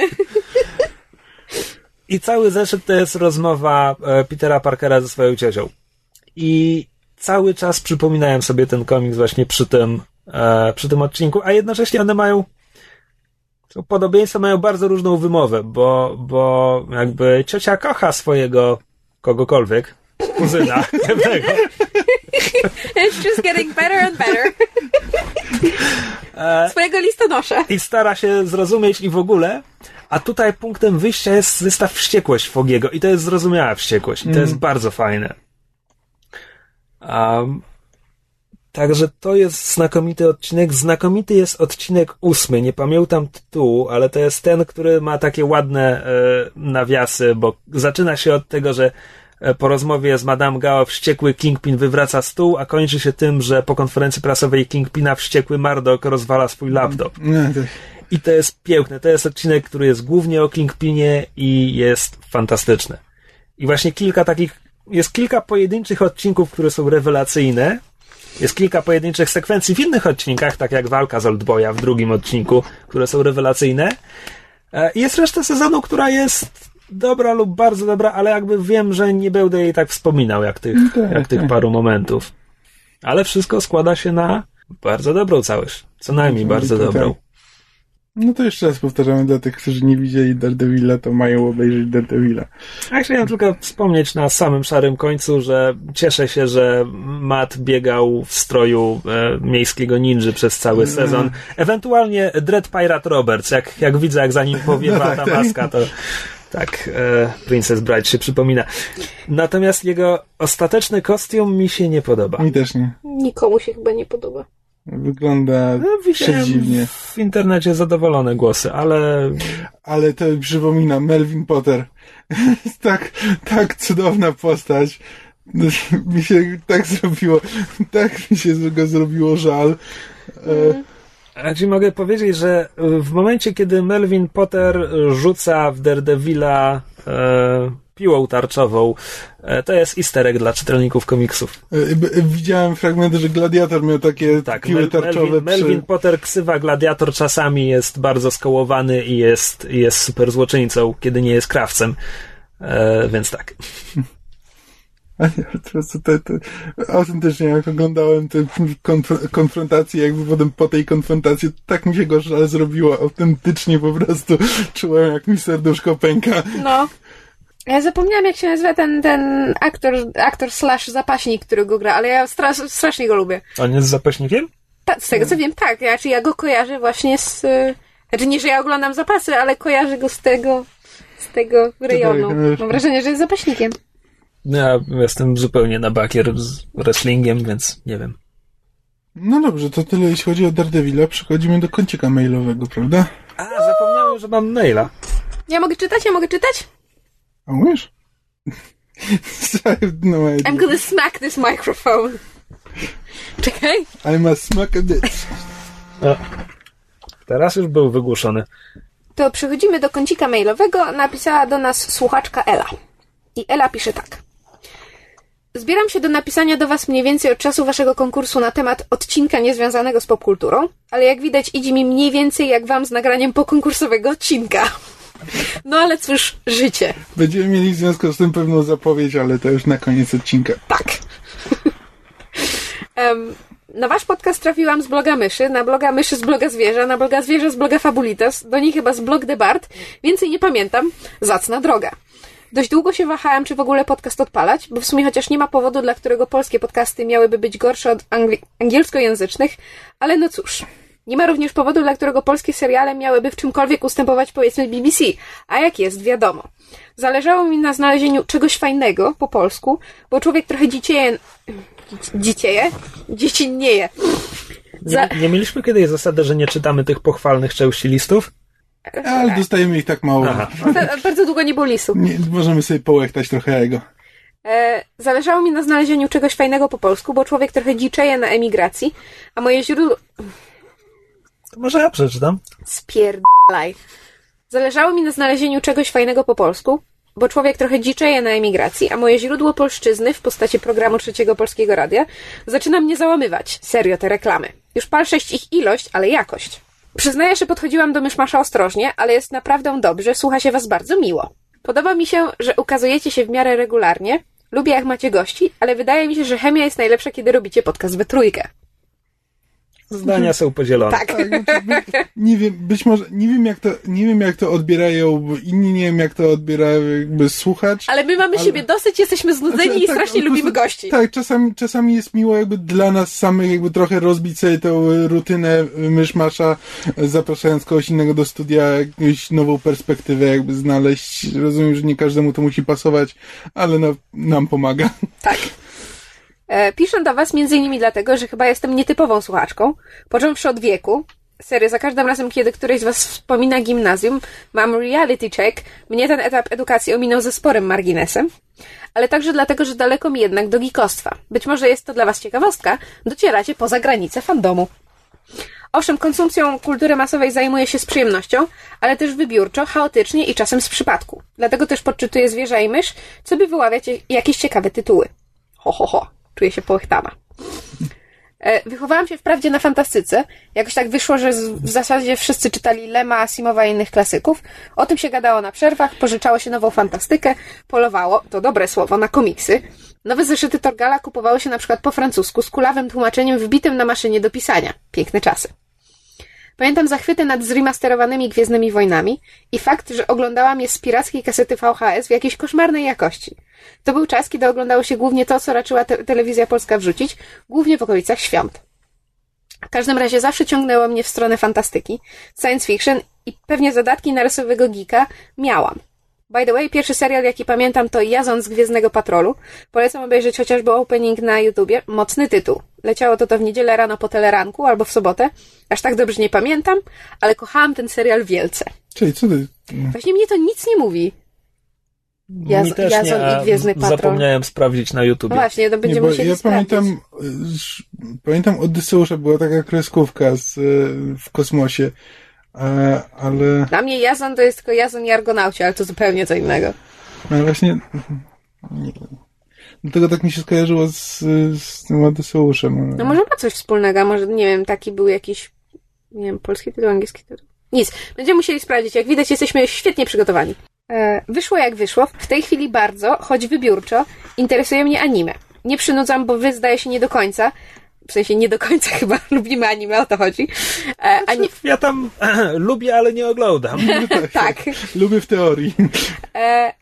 Speaker 3: I cały zeszyt to jest rozmowa e, Petera Parkera ze swoją ciocią. I cały czas przypominałem sobie ten komiks właśnie przy tym, e, przy tym odcinku, a jednocześnie one mają podobieństwa mają bardzo różną wymowę, bo, bo jakby ciocia kocha swojego kogokolwiek, kuzyna [LAUGHS] pewnego.
Speaker 2: It's just getting better and better. Swojego listonosza.
Speaker 3: i stara się zrozumieć i w ogóle, a tutaj punktem wyjścia jest zestaw wściekłość Fogiego i to jest zrozumiała wściekłość i to jest bardzo fajne. Um, także to jest znakomity odcinek. Znakomity jest odcinek ósmy, nie pamiętam tytułu, ale to jest ten, który ma takie ładne e, nawiasy, bo zaczyna się od tego, że e, po rozmowie z Madame Gao wściekły Kingpin wywraca stół, a kończy się tym, że po konferencji prasowej Kingpina wściekły Mardok rozwala swój laptop.
Speaker 1: To...
Speaker 3: I to jest piękne. To jest odcinek, który jest głównie o Kingpinie i jest fantastyczny. I właśnie kilka takich, jest kilka pojedynczych odcinków, które są rewelacyjne. Jest kilka pojedynczych sekwencji w innych odcinkach, tak jak walka z Oldboya w drugim odcinku, które są rewelacyjne. E, I jest reszta sezonu, która jest dobra lub bardzo dobra, ale jakby wiem, że nie będę jej tak wspominał, jak tych,
Speaker 1: tak,
Speaker 3: jak tych
Speaker 1: tak.
Speaker 3: paru momentów. Ale wszystko składa się na bardzo dobrą całość. Co najmniej bardzo
Speaker 1: to tak.
Speaker 3: dobrą.
Speaker 1: No to jeszcze raz powtarzamy dla tych, którzy nie widzieli Daredevila, to mają obejrzeć Daredevila.
Speaker 3: A ja chciałem tylko wspomnieć na samym szarym końcu, że cieszę się, że Matt biegał w stroju e, miejskiego ninja przez cały sezon. Ewentualnie Dread Pirate Roberts, jak, jak widzę, jak za nim powiewa [LAUGHS]
Speaker 1: No tak,
Speaker 3: ta
Speaker 1: tak.
Speaker 3: maska, to tak e, Princess Bride się przypomina. Natomiast jego ostateczny kostium mi się nie podoba.
Speaker 1: Mi też nie.
Speaker 2: Nikomu się chyba nie podoba.
Speaker 1: Wygląda
Speaker 3: No,
Speaker 1: przedziwnie.
Speaker 3: w internecie zadowolone głosy, ale
Speaker 1: Ale to mi przypomina Melvin Potter. [LAUGHS] Tak, tak cudowna postać. [LAUGHS] Mi się tak zrobiło, tak mi się go zrobiło żal. E,
Speaker 3: A ci mogę powiedzieć, że w momencie, kiedy Melvin Potter rzuca w Daredevila e, piłą tarczową, e, to jest easter egg dla czytelników komiksów.
Speaker 1: e, b- widziałem fragmenty, że Gladiator miał takie
Speaker 3: Tak,
Speaker 1: piły
Speaker 3: Mel-
Speaker 1: tarczowe
Speaker 3: Melvin, Melvin
Speaker 1: przy...
Speaker 3: Potter ksywa gladiator czasami jest bardzo skołowany i jest, jest super złoczyńcą, kiedy nie jest krawcem. E, więc tak. [LAUGHS]
Speaker 1: A nie, po prostu te, te, autentycznie jak oglądałem te konf- konfrontacje, jakby potem po tej konfrontacji, tak mi się go żal zrobiło. Autentycznie po prostu [LAUGHS] czułem, jak mi serduszko pęka.
Speaker 2: No. Ja zapomniałam, jak się nazywa ten, ten aktor, aktor slash zapaśnik, który go gra, ale ja stra- strasznie go lubię.
Speaker 3: On jest zapaśnikiem?
Speaker 2: Ta, z tego co wiem, tak. Znaczy ja go kojarzę właśnie z... y, Znaczy nie, że ja oglądam zapasy, ale kojarzę go z tego, z tego rejonu.
Speaker 1: tak,
Speaker 2: Mam wrażenie, że jest zapaśnikiem.
Speaker 3: Ja jestem zupełnie na bakier z wrestlingiem, więc nie wiem.
Speaker 1: No dobrze, to tyle jeśli chodzi o Daredevila. Przechodzimy do kącika mailowego, prawda?
Speaker 3: A, zapomniałem, że mam maila.
Speaker 2: Ja mogę czytać? Ja mogę czytać?
Speaker 1: A umiesz? I have no idea.
Speaker 2: I'm gonna smack this microphone. Czekaj.
Speaker 1: I'm a smack a bitch.
Speaker 3: O, teraz już był wygłuszony.
Speaker 2: To przechodzimy do kącika mailowego. Napisała do nas słuchaczka Ela. I Ela pisze tak. Zbieram się do napisania do Was mniej więcej od czasu Waszego konkursu na temat odcinka niezwiązanego z popkulturą, ale jak widać idzie mi mniej więcej jak Wam z nagraniem pokonkursowego odcinka. No ale cóż, życie.
Speaker 1: Będziemy mieli w związku z tym pewną zapowiedź, ale to już na koniec odcinka.
Speaker 2: Tak. [LAUGHS] Em, na wasz podcast trafiłam z bloga myszy, na bloga myszy z bloga zwierza, na bloga zwierza z bloga Fabulitas, do niej chyba z blog Debart. Więcej nie pamiętam. Zacna droga. Dość długo się wahałam, czy w ogóle podcast odpalać, bo w sumie chociaż nie ma powodu, dla którego polskie podcasty miałyby być gorsze od angli- angielskojęzycznych, ale no cóż. Nie ma również powodu, dla którego polskie seriale miałyby w czymkolwiek ustępować powiedzmy BBC, a jak jest, wiadomo. Zależało mi na znalezieniu czegoś fajnego po polsku, bo człowiek trochę dzicieje... Dzicieje? Dziecinnieje. Za...
Speaker 3: Nie, nie mieliśmy kiedyś zasady, że nie czytamy tych pochwalnych części listów?
Speaker 1: Ale dostajemy ich tak mało.
Speaker 3: Aha.
Speaker 2: Bardzo długo nie było lisu.
Speaker 1: Nie, możemy sobie połechtać trochę jego.
Speaker 2: E, zależało mi na znalezieniu czegoś fajnego po polsku, bo człowiek trochę dziczeje na emigracji, a moje źródło...
Speaker 3: Może ja przeczytam.
Speaker 2: Spierdalaj. Zależało mi na znalezieniu czegoś fajnego po polsku, bo człowiek trochę dziczeje na emigracji, a moje źródło polszczyzny w postaci programu Trzeciego Polskiego Radia zaczyna mnie załamywać. Serio te reklamy. Już pal sześć ich ilość, ale jakość. Przyznaję, że podchodziłam do myszmasza ostrożnie, ale jest naprawdę dobrze, słucha się was bardzo miło. Podoba mi się, że ukazujecie się w miarę regularnie. Lubię jak macie gości, ale wydaje mi się, że chemia jest najlepsza, kiedy robicie podcast we trójkę.
Speaker 3: Zdania są podzielone.
Speaker 2: Tak.
Speaker 1: Tak, by, nie wiem, być może, nie wiem jak to, nie wiem jak to odbierają inni, nie wiem jak to odbiera jakby słuchacz.
Speaker 2: Ale my mamy
Speaker 1: Ale-
Speaker 2: siebie dosyć, jesteśmy znudzeni
Speaker 1: Znaczy,
Speaker 2: i
Speaker 1: tak,
Speaker 2: strasznie
Speaker 1: prostu-
Speaker 2: lubimy gości.
Speaker 1: Tak, czasami, czasami jest miło jakby dla nas samych jakby trochę rozbić sobie tą rutynę myszmasza, zapraszając kogoś innego do studia, jakąś nową perspektywę jakby znaleźć. Rozumiem, że nie każdemu to musi pasować, ale no, nam pomaga.
Speaker 2: Tak. E, piszę do Was innymi dlatego, że chyba jestem nietypową słuchaczką. Począwszy od wieku, serio, za każdym razem, kiedy któryś z Was wspomina gimnazjum, mam reality check, mnie ten etap edukacji ominął ze sporym marginesem, ale także dlatego, że daleko mi jednak do geekostwa. Być może jest to dla Was ciekawostka, docieracie poza granice fandomu. Owszem, konsumpcją kultury masowej zajmuję się z przyjemnością, ale też wybiórczo, chaotycznie i czasem z przypadku. Dlatego też podczytuję Zwierza i Mysz, co by wyławiać jakieś ciekawe tytuły. Ho, ho, ho. Czuję się połechtana. E, Wychowałam się wprawdzie na fantastyce. Jakoś tak wyszło, że w zasadzie wszyscy czytali Lema, Asimowa i innych klasyków. O tym się gadało na przerwach, pożyczało się nową fantastykę, polowało, to dobre słowo, na komiksy. Nowe zeszyty Torgala kupowały się na przykład po francusku z kulawym tłumaczeniem wbitym na maszynie do pisania. Piękne czasy. Pamiętam zachwyty nad zremasterowanymi Gwiezdnymi Wojnami i fakt, że oglądałam je z pirackiej kasety VHS w jakiejś koszmarnej jakości. To był czas, kiedy oglądało się głównie to, co raczyła te- telewizja polska wrzucić, głównie w okolicach świąt. W każdym razie zawsze ciągnęło mnie w stronę fantastyki, science fiction i pewnie zadatki na rysowego geeka miałam. By the way, pierwszy serial, jaki pamiętam, to Jazon z Gwiezdnego Patrolu. Polecam obejrzeć chociażby opening na YouTubie. Mocny tytuł. Leciało to to w niedzielę rano po teleranku albo w sobotę. Aż tak dobrze nie pamiętam, ale kochałam ten serial wielce.
Speaker 1: Czyli co ty?
Speaker 2: Właśnie mnie to nic nie mówi. Jaz-
Speaker 3: Mi też
Speaker 2: Jazon
Speaker 3: nie,
Speaker 2: i Gwiezdny Patrol.
Speaker 3: Zapomniałem sprawdzić na
Speaker 2: No
Speaker 3: YouTubie.
Speaker 2: właśnie, to
Speaker 1: Nie,
Speaker 2: będziemy
Speaker 1: bo
Speaker 2: musieli
Speaker 1: ja
Speaker 2: sprawdzić.
Speaker 1: pamiętam, pamiętam Odyseusza, była taka kreskówka z, y, w kosmosie, e, ale,
Speaker 2: Dla mnie Jazon to jest tylko Jazon i Argonauci, ale to zupełnie co innego.
Speaker 1: ale właśnie nie, dlatego tak mi się skojarzyło z, z tym Odyseuszem. ale-
Speaker 2: No może ma coś wspólnego, może, nie wiem, taki był jakiś, nie wiem, polski tytuł, angielski tytuł. Nic. Będziemy musieli sprawdzić. Jak widać, jesteśmy świetnie przygotowani. E, wyszło jak wyszło. W tej chwili bardzo, choć wybiórczo, interesuje mnie anime. Nie przynudzam, bo wy zdaje się nie do końca. W sensie nie do końca [LAUGHS] chyba lubimy anime, o to chodzi. E, ani,
Speaker 3: Ja tam [CLEARS THROAT] lubię, ale nie oglądam. [LAUGHS]
Speaker 2: tak.
Speaker 1: Lubię w teorii.
Speaker 2: E,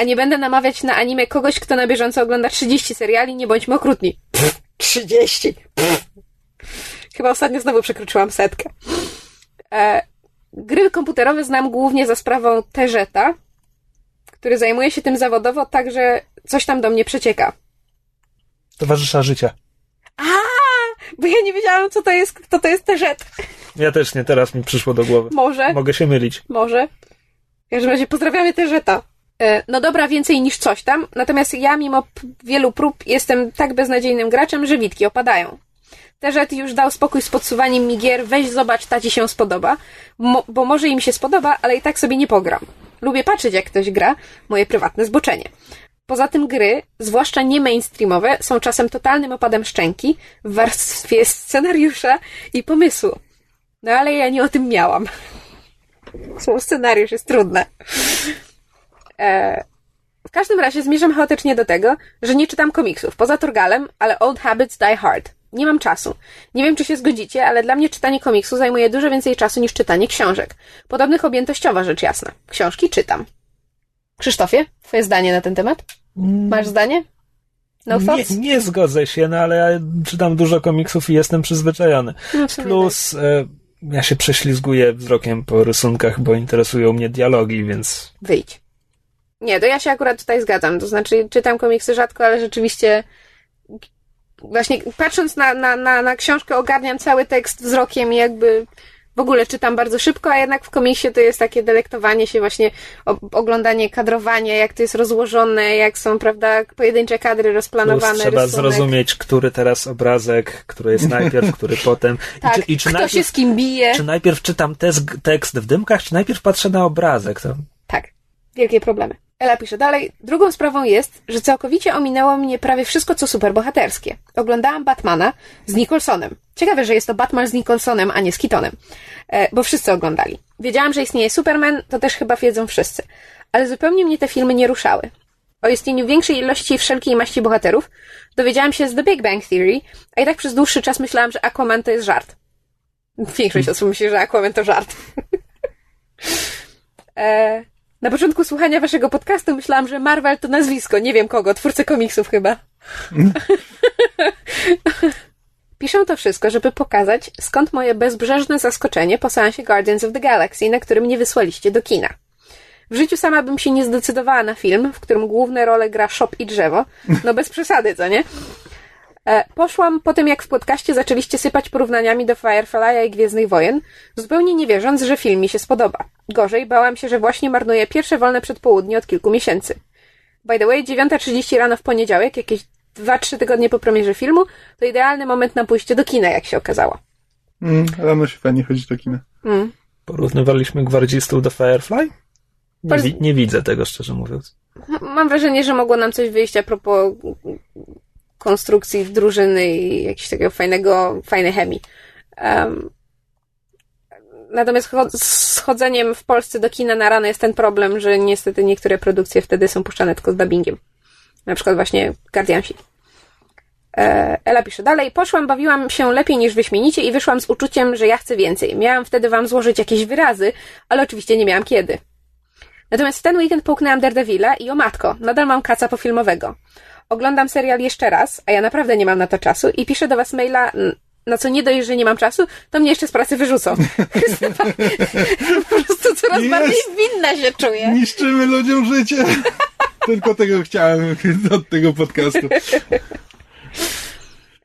Speaker 2: a nie będę namawiać na anime kogoś, kto na bieżąco ogląda 30 seriali, nie bądźmy okrutni. Pff, 30! Pff. Chyba ostatnio znowu przekroczyłam setkę. E, gry komputerowe znam głównie za sprawą Teżeta, który zajmuje się tym zawodowo, także coś tam do mnie przecieka.
Speaker 3: Towarzysza życia.
Speaker 2: A, bo ja nie wiedziałam, co to jest, kto to jest Teżet.
Speaker 3: Ja też nie, teraz mi przyszło do głowy.
Speaker 2: Może.
Speaker 3: Mogę się mylić.
Speaker 2: Może. W każdym razie pozdrawiamy Terzeta. E, No dobra, więcej niż coś tam. Natomiast ja, mimo wielu prób, jestem tak beznadziejnym graczem, że witki opadają. Terzet już dał spokój z podsuwaniem mi gier, weź zobacz, ta ci się spodoba, Mo- bo może im się spodoba, ale i tak sobie nie pogram. Lubię patrzeć, jak ktoś gra, moje prywatne zboczenie. Poza tym gry, zwłaszcza nie mainstreamowe, są czasem totalnym opadem szczęki w warstwie [LAUGHS] scenariusza i pomysłu. No ale ja nie o tym miałam. [LAUGHS] Słowo scenariusz jest trudne. E, w każdym razie zmierzam chaotycznie do tego, że nie czytam komiksów, poza Torgalem, ale Old Habits Die Hard. Nie mam czasu. Nie wiem, czy się zgodzicie, ale dla mnie czytanie komiksu zajmuje dużo więcej czasu niż czytanie książek. Podobnych objętościowo, rzecz jasna. Książki czytam. Krzysztofie, twoje zdanie na ten temat? Masz zdanie? No
Speaker 3: Nie, nie zgodzę się, no ale ja czytam dużo komiksów i jestem przyzwyczajony.
Speaker 2: No,
Speaker 3: Plus e, ja się prześlizguję wzrokiem po rysunkach, bo interesują mnie dialogi, więc
Speaker 2: Wyjdź. Nie, to ja się akurat tutaj zgadzam. To znaczy, czytam komiksy rzadko, ale rzeczywiście właśnie patrząc na, na, na, na książkę ogarniam cały tekst wzrokiem i jakby w ogóle czytam bardzo szybko, a jednak w komiksie to jest takie delektowanie się właśnie, oglądanie, kadrowanie, jak to jest rozłożone, jak są, prawda, pojedyncze kadry
Speaker 3: plus
Speaker 2: rozplanowane,
Speaker 3: trzeba
Speaker 2: rysunek.
Speaker 3: zrozumieć, który teraz obrazek, który jest najpierw, [LAUGHS] który potem.
Speaker 2: Tak,
Speaker 3: I czy, i czy
Speaker 2: kto
Speaker 3: najpierw,
Speaker 2: się z kim bije.
Speaker 3: czy najpierw czytam tekst w dymkach, czy najpierw patrzę na obrazek? To...
Speaker 2: Tak, wielkie problemy. Ela pisze dalej. Drugą sprawą jest, że całkowicie ominęło mnie prawie wszystko, co superbohaterskie. Oglądałam Batmana z Nicholsonem. Ciekawe, że jest to Batman z Nicholsonem, a nie z Keatonem. E, bo wszyscy oglądali. Wiedziałam, że istnieje Superman, to też chyba wiedzą wszyscy. Ale zupełnie mnie te filmy nie ruszały. O istnieniu większej ilości wszelkiej maści bohaterów dowiedziałam się z The Big Bang Theory, a i tak przez dłuższy czas myślałam, że Aquaman to jest żart. Większość osób myśli, że Aquaman to żart. [LAUGHS] e, na początku słuchania waszego podcastu myślałam, że Marvel to nazwisko, nie wiem kogo, twórcy komiksów chyba. [LAUGHS] Piszę to wszystko, żeby pokazać, skąd moje bezbrzeżne zaskoczenie po seansie Guardians of the Galaxy, na którym nie wysłaliście do kina. W życiu sama bym się nie zdecydowała na film, w którym główne role gra Shop i drzewo. No bez przesady, co nie? E, poszłam po tym, jak w podcaście zaczęliście sypać porównaniami do Firefly'a i Gwiezdnych Wojen, zupełnie nie wierząc, że film mi się spodoba. Gorzej, bałam się, że właśnie marnuję pierwsze wolne przedpołudnie od kilku miesięcy. By the way, 9.30 rano w poniedziałek, jakieś 2-3 tygodnie po premierze filmu, to idealny moment na pójście do kina, jak się okazało.
Speaker 1: Mm, rano się fajnie chodzi do kina.
Speaker 2: Mm.
Speaker 3: Porównywaliśmy gwardzistów do Firefly? Nie, wi- nie widzę tego, szczerze mówiąc.
Speaker 2: Mam wrażenie, że mogło nam coś wyjść a propos konstrukcji drużyny i jakiegoś takiego fajnego, fajnej chemii. Em, natomiast z chodzeniem w Polsce do kina na rano jest ten problem, że niestety niektóre produkcje wtedy są puszczane tylko z dubbingiem. Na przykład właśnie Guardiansi. E, Ela pisze dalej. Poszłam, bawiłam się lepiej niż wyśmienicie i wyszłam z uczuciem, że ja chcę więcej. Miałam wtedy wam złożyć jakieś wyrazy, ale oczywiście nie miałam kiedy. Natomiast w ten weekend połknęłam Daredevila i o matko, nadal mam kaca pofilmowego. Oglądam serial jeszcze raz, a ja naprawdę nie mam na to czasu i piszę do was maila, na co nie dość, że nie mam czasu, to mnie jeszcze z pracy wyrzucą. [LAUGHS] po prostu coraz
Speaker 1: Jest.
Speaker 2: bardziej winna się czuję.
Speaker 1: Niszczymy ludziom życie. [LAUGHS] Tylko tego chciałem [LAUGHS] od tego podcastu.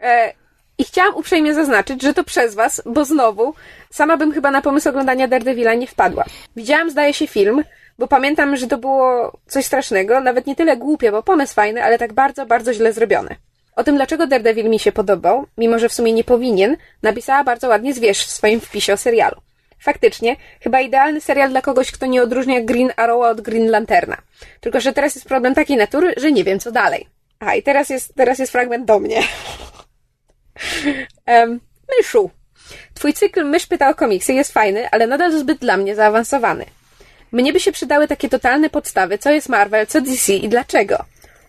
Speaker 2: E, I chciałam uprzejmie zaznaczyć, że to przez was, bo znowu, sama bym chyba na pomysł oglądania Daredevila nie wpadła. Widziałam, zdaje się, film, bo pamiętam, że to było coś strasznego, nawet nie tyle głupie, bo pomysł fajny, ale tak bardzo, bardzo źle zrobiony. O tym, dlaczego Daredevil mi się podobał, mimo że w sumie nie powinien, napisała bardzo ładnie Zwierz w swoim wpisie o serialu. Faktycznie, chyba idealny serial dla kogoś, kto nie odróżnia Green Arrowa od Green Lanterna. Tylko, że teraz jest problem takiej natury, że nie wiem, co dalej. A, i teraz jest, teraz jest fragment do mnie. [LAUGHS] Um, Myszu. Twój cykl Mysz pyta o komiksy jest fajny, ale nadal zbyt dla mnie zaawansowany. Mnie by się przydały takie totalne podstawy, co jest Marvel, co DC i dlaczego.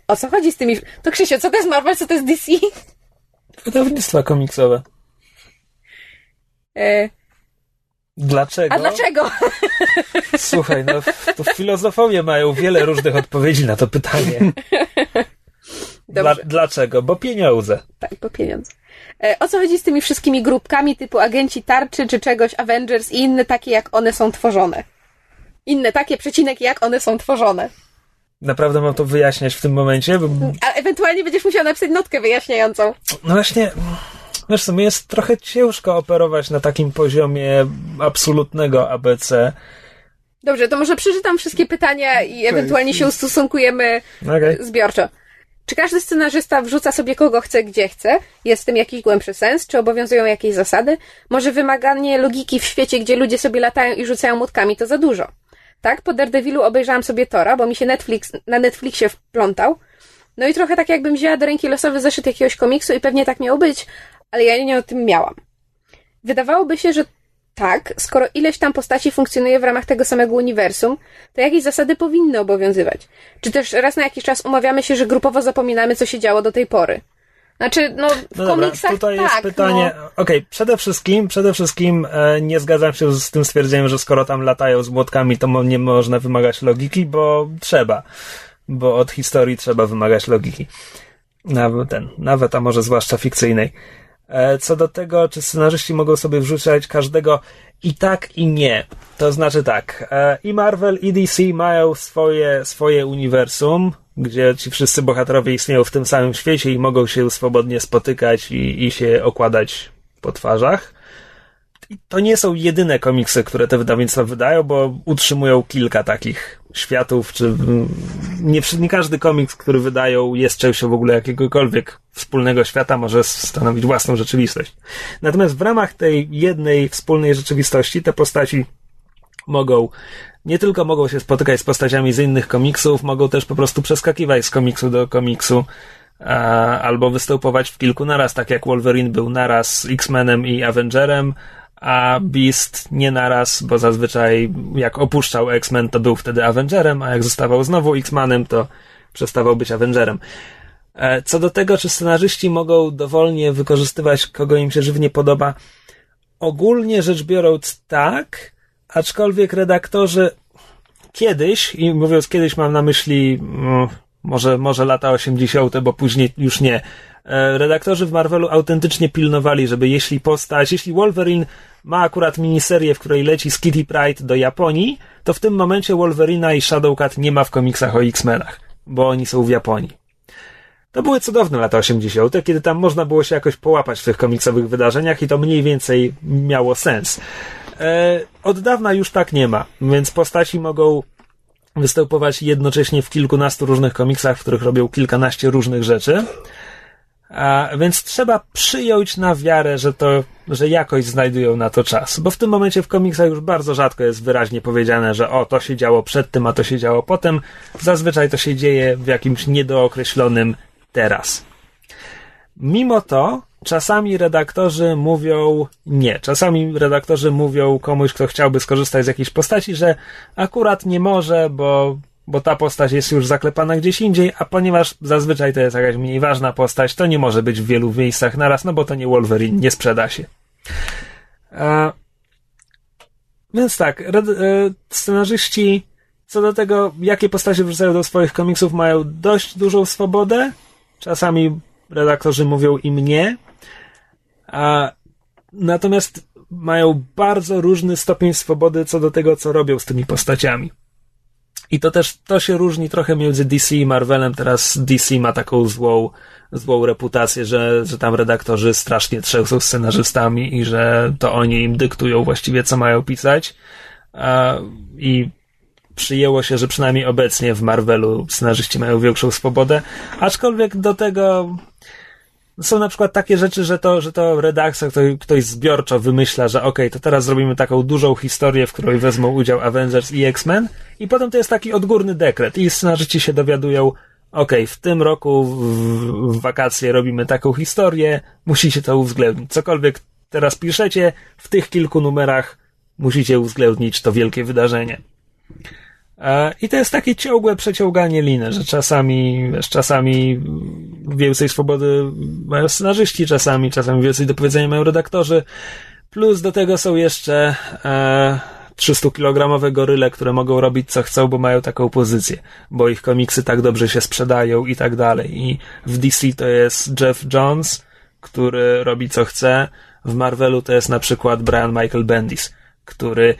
Speaker 2: O co chodzi z tymi... To Krzysio, co to jest Marvel, co to jest DC?
Speaker 3: Wydawnictwa komiksowe.
Speaker 2: E,
Speaker 3: Dlaczego?
Speaker 2: a dlaczego?
Speaker 3: Słuchaj, no to filozofowie mają wiele różnych odpowiedzi na to pytanie. Dla, dlaczego? Bo pieniądze.
Speaker 2: Tak, po pieniądze. E, o co chodzi z tymi wszystkimi grupkami typu agenci tarczy czy czegoś, Avengers i inne takie, jak one są tworzone? Inne takie, przecinek, jak one są tworzone.
Speaker 3: Naprawdę mam to wyjaśniać w tym momencie? Bo,
Speaker 2: A ewentualnie będziesz musiał napisać notkę wyjaśniającą.
Speaker 3: no właśnie, wiesz co, mi jest trochę ciężko operować na takim poziomie absolutnego ABC.
Speaker 2: Dobrze, to może przeczytam wszystkie pytania i ewentualnie się ustosunkujemy
Speaker 3: Okej.
Speaker 2: zbiorczo. Czy każdy scenarzysta wrzuca sobie kogo chce, gdzie chce? Jest w tym jakiś głębszy sens? Czy obowiązują jakieś zasady? Może wymaganie logiki w świecie, gdzie ludzie sobie latają i rzucają młotkami, to za dużo? Tak, po Daredevilu obejrzałam sobie Tora, bo mi się Netflix na Netflixie wplątał. No i trochę tak jakbym wzięła do ręki losowy zeszyt jakiegoś komiksu i pewnie tak miało być, ale ja nie o tym miałam. Wydawałoby się, że tak, skoro ileś tam postaci funkcjonuje w ramach tego samego uniwersum, to jakieś zasady powinny obowiązywać. Czy też raz na jakiś czas umawiamy się, że grupowo zapominamy, co się działo do tej pory. Znaczy, no, w
Speaker 3: No dobra,
Speaker 2: komiksach
Speaker 3: tutaj
Speaker 2: tak,
Speaker 3: jest pytanie.
Speaker 2: No,
Speaker 3: Okej, przede wszystkim, przede wszystkim e, nie zgadzam się z tym stwierdzeniem, że skoro tam latają z młotkami, to nie można wymagać logiki, bo trzeba. Bo od historii trzeba wymagać logiki. nawet ten, nawet, a może zwłaszcza fikcyjnej. E, co do tego, czy scenarzyści mogą sobie wrzucać każdego i tak, i nie. To znaczy tak, e, i Marvel, i DC mają swoje, swoje uniwersum, gdzie ci wszyscy bohaterowie istnieją w tym samym świecie i mogą się swobodnie spotykać i, i się okładać po twarzach. I to nie są jedyne komiksy, które te wydawnictwa wydają, bo utrzymują kilka takich światów, czy nie, nie każdy komiks, który wydają, jest częścią w ogóle jakiegokolwiek wspólnego świata, może stanowić własną rzeczywistość. Natomiast w ramach tej jednej wspólnej rzeczywistości te postaci mogą nie tylko mogą się spotykać z postaciami z innych komiksów, mogą też po prostu przeskakiwać z komiksu do komiksu albo występować w kilku naraz, tak jak Wolverine był naraz X-Menem i Avengerem, a Beast nie naraz, bo zazwyczaj jak opuszczał X-Men, to był wtedy Avengerem, a jak zostawał znowu X-Manem, to przestawał być Avengerem. E, co do tego, czy scenarzyści mogą dowolnie wykorzystywać kogo im się żywnie podoba, ogólnie rzecz biorąc tak, aczkolwiek redaktorzy kiedyś, i mówiąc kiedyś mam na myśli mm, może, może lata 80., bo później już nie, e, redaktorzy w Marvelu autentycznie pilnowali, żeby jeśli postać, jeśli Wolverine ma akurat miniserię, w której leci z Kitty Pride do Japonii, to w tym momencie Wolverina i Shadowcat nie ma w komiksach o X-Menach, bo oni są w Japonii. To były cudowne lata 80., kiedy tam można było się jakoś połapać w tych komiksowych wydarzeniach i to mniej więcej miało sens. E, od dawna już tak nie ma, więc postaci mogą występować jednocześnie w kilkunastu różnych komiksach, w których robią kilkanaście różnych rzeczy. A, więc trzeba przyjąć na wiarę, że to, że jakoś znajdują na to czas. Bo w tym momencie w komiksach już bardzo rzadko jest wyraźnie powiedziane, że o, to się działo przed tym, a to się działo potem. Zazwyczaj to się dzieje w jakimś niedookreślonym teraz. Mimo to, czasami redaktorzy mówią nie. Czasami redaktorzy mówią komuś, kto chciałby skorzystać z jakiejś postaci, że akurat nie może, bo, bo ta postać jest już zaklepana gdzieś indziej, a ponieważ zazwyczaj to jest jakaś mniej ważna postać, to nie może być w wielu miejscach naraz, no bo to nie Wolverine, nie sprzeda się. A, więc tak, red, e, scenarzyści co do tego, jakie postacie wrzucają do swoich komiksów, mają dość dużą swobodę. Czasami redaktorzy mówią im nie, a natomiast mają bardzo różny stopień swobody co do tego, co robią z tymi postaciami. I to też, to się różni trochę między DC i Marvelem. Teraz DC ma taką złą, złą reputację, że, że tam redaktorzy strasznie trzęsą scenarzystami i że to oni im dyktują właściwie, co mają pisać. I przyjęło się, że przynajmniej obecnie w Marvelu scenarzyści mają większą swobodę, aczkolwiek do tego są na przykład takie rzeczy, że to, że to redakcja, ktoś, ktoś zbiorczo wymyśla, że okay, to teraz zrobimy taką dużą historię, w której wezmą udział Avengers i X-Men i potem to jest taki odgórny dekret i scenarzyści się dowiadują, okay, w tym roku w, w wakacje robimy taką historię, musicie to uwzględnić. Cokolwiek teraz piszecie, w tych kilku numerach musicie uwzględnić to wielkie wydarzenie. E, I to jest takie ciągłe przeciąganie liny, że czasami, wiesz, czasami więcej swobody mają scenarzyści, czasami, czasami więcej do powiedzenia mają redaktorzy. Plus do tego są jeszcze e, 300-kilogramowe goryle, które mogą robić co chcą, bo mają taką pozycję, bo ich komiksy tak dobrze się sprzedają i tak dalej. I w DC to jest Jeff Jones, który robi co chce. W Marvelu to jest na przykład Brian Michael Bendis, który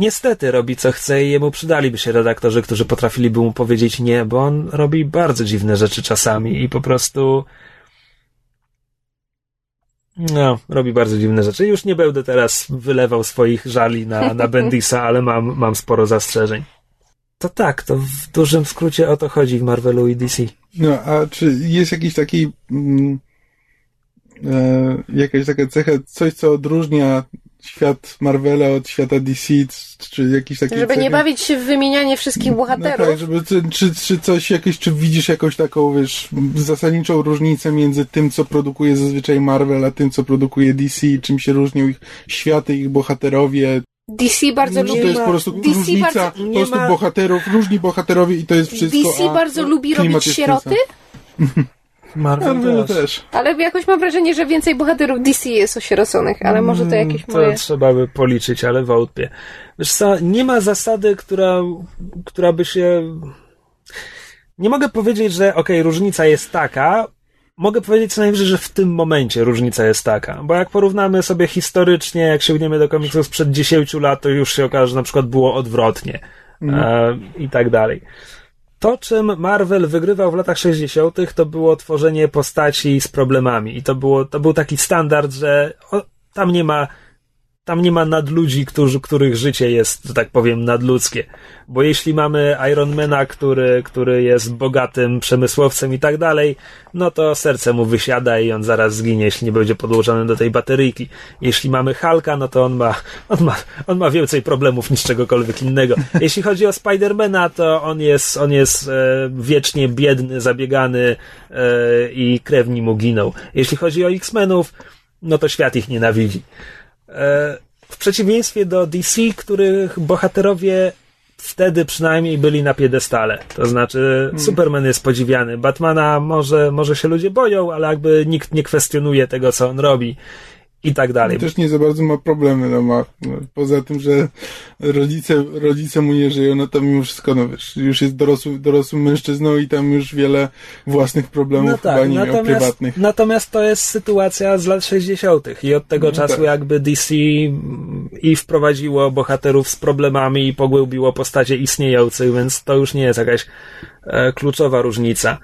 Speaker 3: niestety robi co chce i jemu przydaliby się redaktorzy, którzy potrafiliby mu powiedzieć nie, bo on robi bardzo dziwne rzeczy czasami i po prostu no, robi bardzo dziwne rzeczy. Już nie będę teraz wylewał swoich żali na, na [LAUGHS] Bendisa, ale mam, mam sporo zastrzeżeń. To tak, to w dużym skrócie o to chodzi w Marvelu i DC.
Speaker 1: No, a czy jest jakiś taki mm, e, jakaś taka cecha, coś co odróżnia świat Marvela od świata DC, czy jakiś taki...
Speaker 2: Żeby nie bawić się w wymienianie wszystkich bohaterów. No
Speaker 1: tak, żeby, czy, czy coś jakieś, czy widzisz jakąś taką, wiesz, zasadniczą różnicę między tym, co produkuje zazwyczaj Marvel, a tym, co produkuje DC, czym się różnią ich światy, ich bohaterowie,
Speaker 2: DC bardzo lubi.
Speaker 1: To jest po prostu DC różnica bardzo, po prostu ma... bohaterów, różni bohaterowie i to jest wszystko.
Speaker 2: DC bardzo lubi robić sieroty. [LAUGHS]
Speaker 3: Marvel, Marvel też. też.
Speaker 2: Ale jakoś mam wrażenie, że więcej bohaterów DC jest osieroconych, ale może to jakieś
Speaker 3: to moje... trzeba by policzyć, ale wątpię. Wiesz co, nie ma zasady, która, która by się... Nie mogę powiedzieć, że okej, okay, różnica jest taka, mogę powiedzieć co najwyżej, że w tym momencie różnica jest taka, bo jak porównamy sobie historycznie, jak sięgniemy do komiksów sprzed 10 lat, to już się okaże, że na przykład było odwrotnie e, i tak dalej. To, czym Marvel wygrywał w latach 60., to było tworzenie postaci z problemami. I to, było, to był taki standard, że o, tam nie ma tam nie ma nadludzi, którzy, których życie jest, że tak powiem, nadludzkie. Bo jeśli mamy Ironmana, który, który jest bogatym przemysłowcem i tak dalej, no to serce mu wysiada i on zaraz zginie, jeśli nie będzie podłożony do tej bateryjki. Jeśli mamy Hulka, no to on ma, on ma, on ma więcej problemów niż czegokolwiek innego. Jeśli chodzi o Spidermana, to on jest, on jest e, wiecznie biedny, zabiegany e, i krewni mu giną. Jeśli chodzi o X-Menów, no to świat ich nienawidzi. E, w przeciwieństwie do DC, których bohaterowie wtedy przynajmniej byli na piedestale. To znaczy, hmm. Superman jest podziwiany. Batmana może, może się ludzie boją, ale jakby nikt nie kwestionuje tego, co on robi i tak dalej.
Speaker 1: Też nie za bardzo ma problemy, no ma, no, poza tym, że rodzice, rodzice mu nie żyją, no to mimo wszystko, no wiesz, już jest dorosły, dorosłym mężczyzną i tam już wiele własnych problemów no tak, chyba nie miał prywatnych.
Speaker 3: Natomiast to jest sytuacja z lat 60. i od tego no czasu tak. jakby DC i wprowadziło bohaterów z problemami i pogłębiło postacie istniejących, więc to już nie jest jakaś e, kluczowa różnica.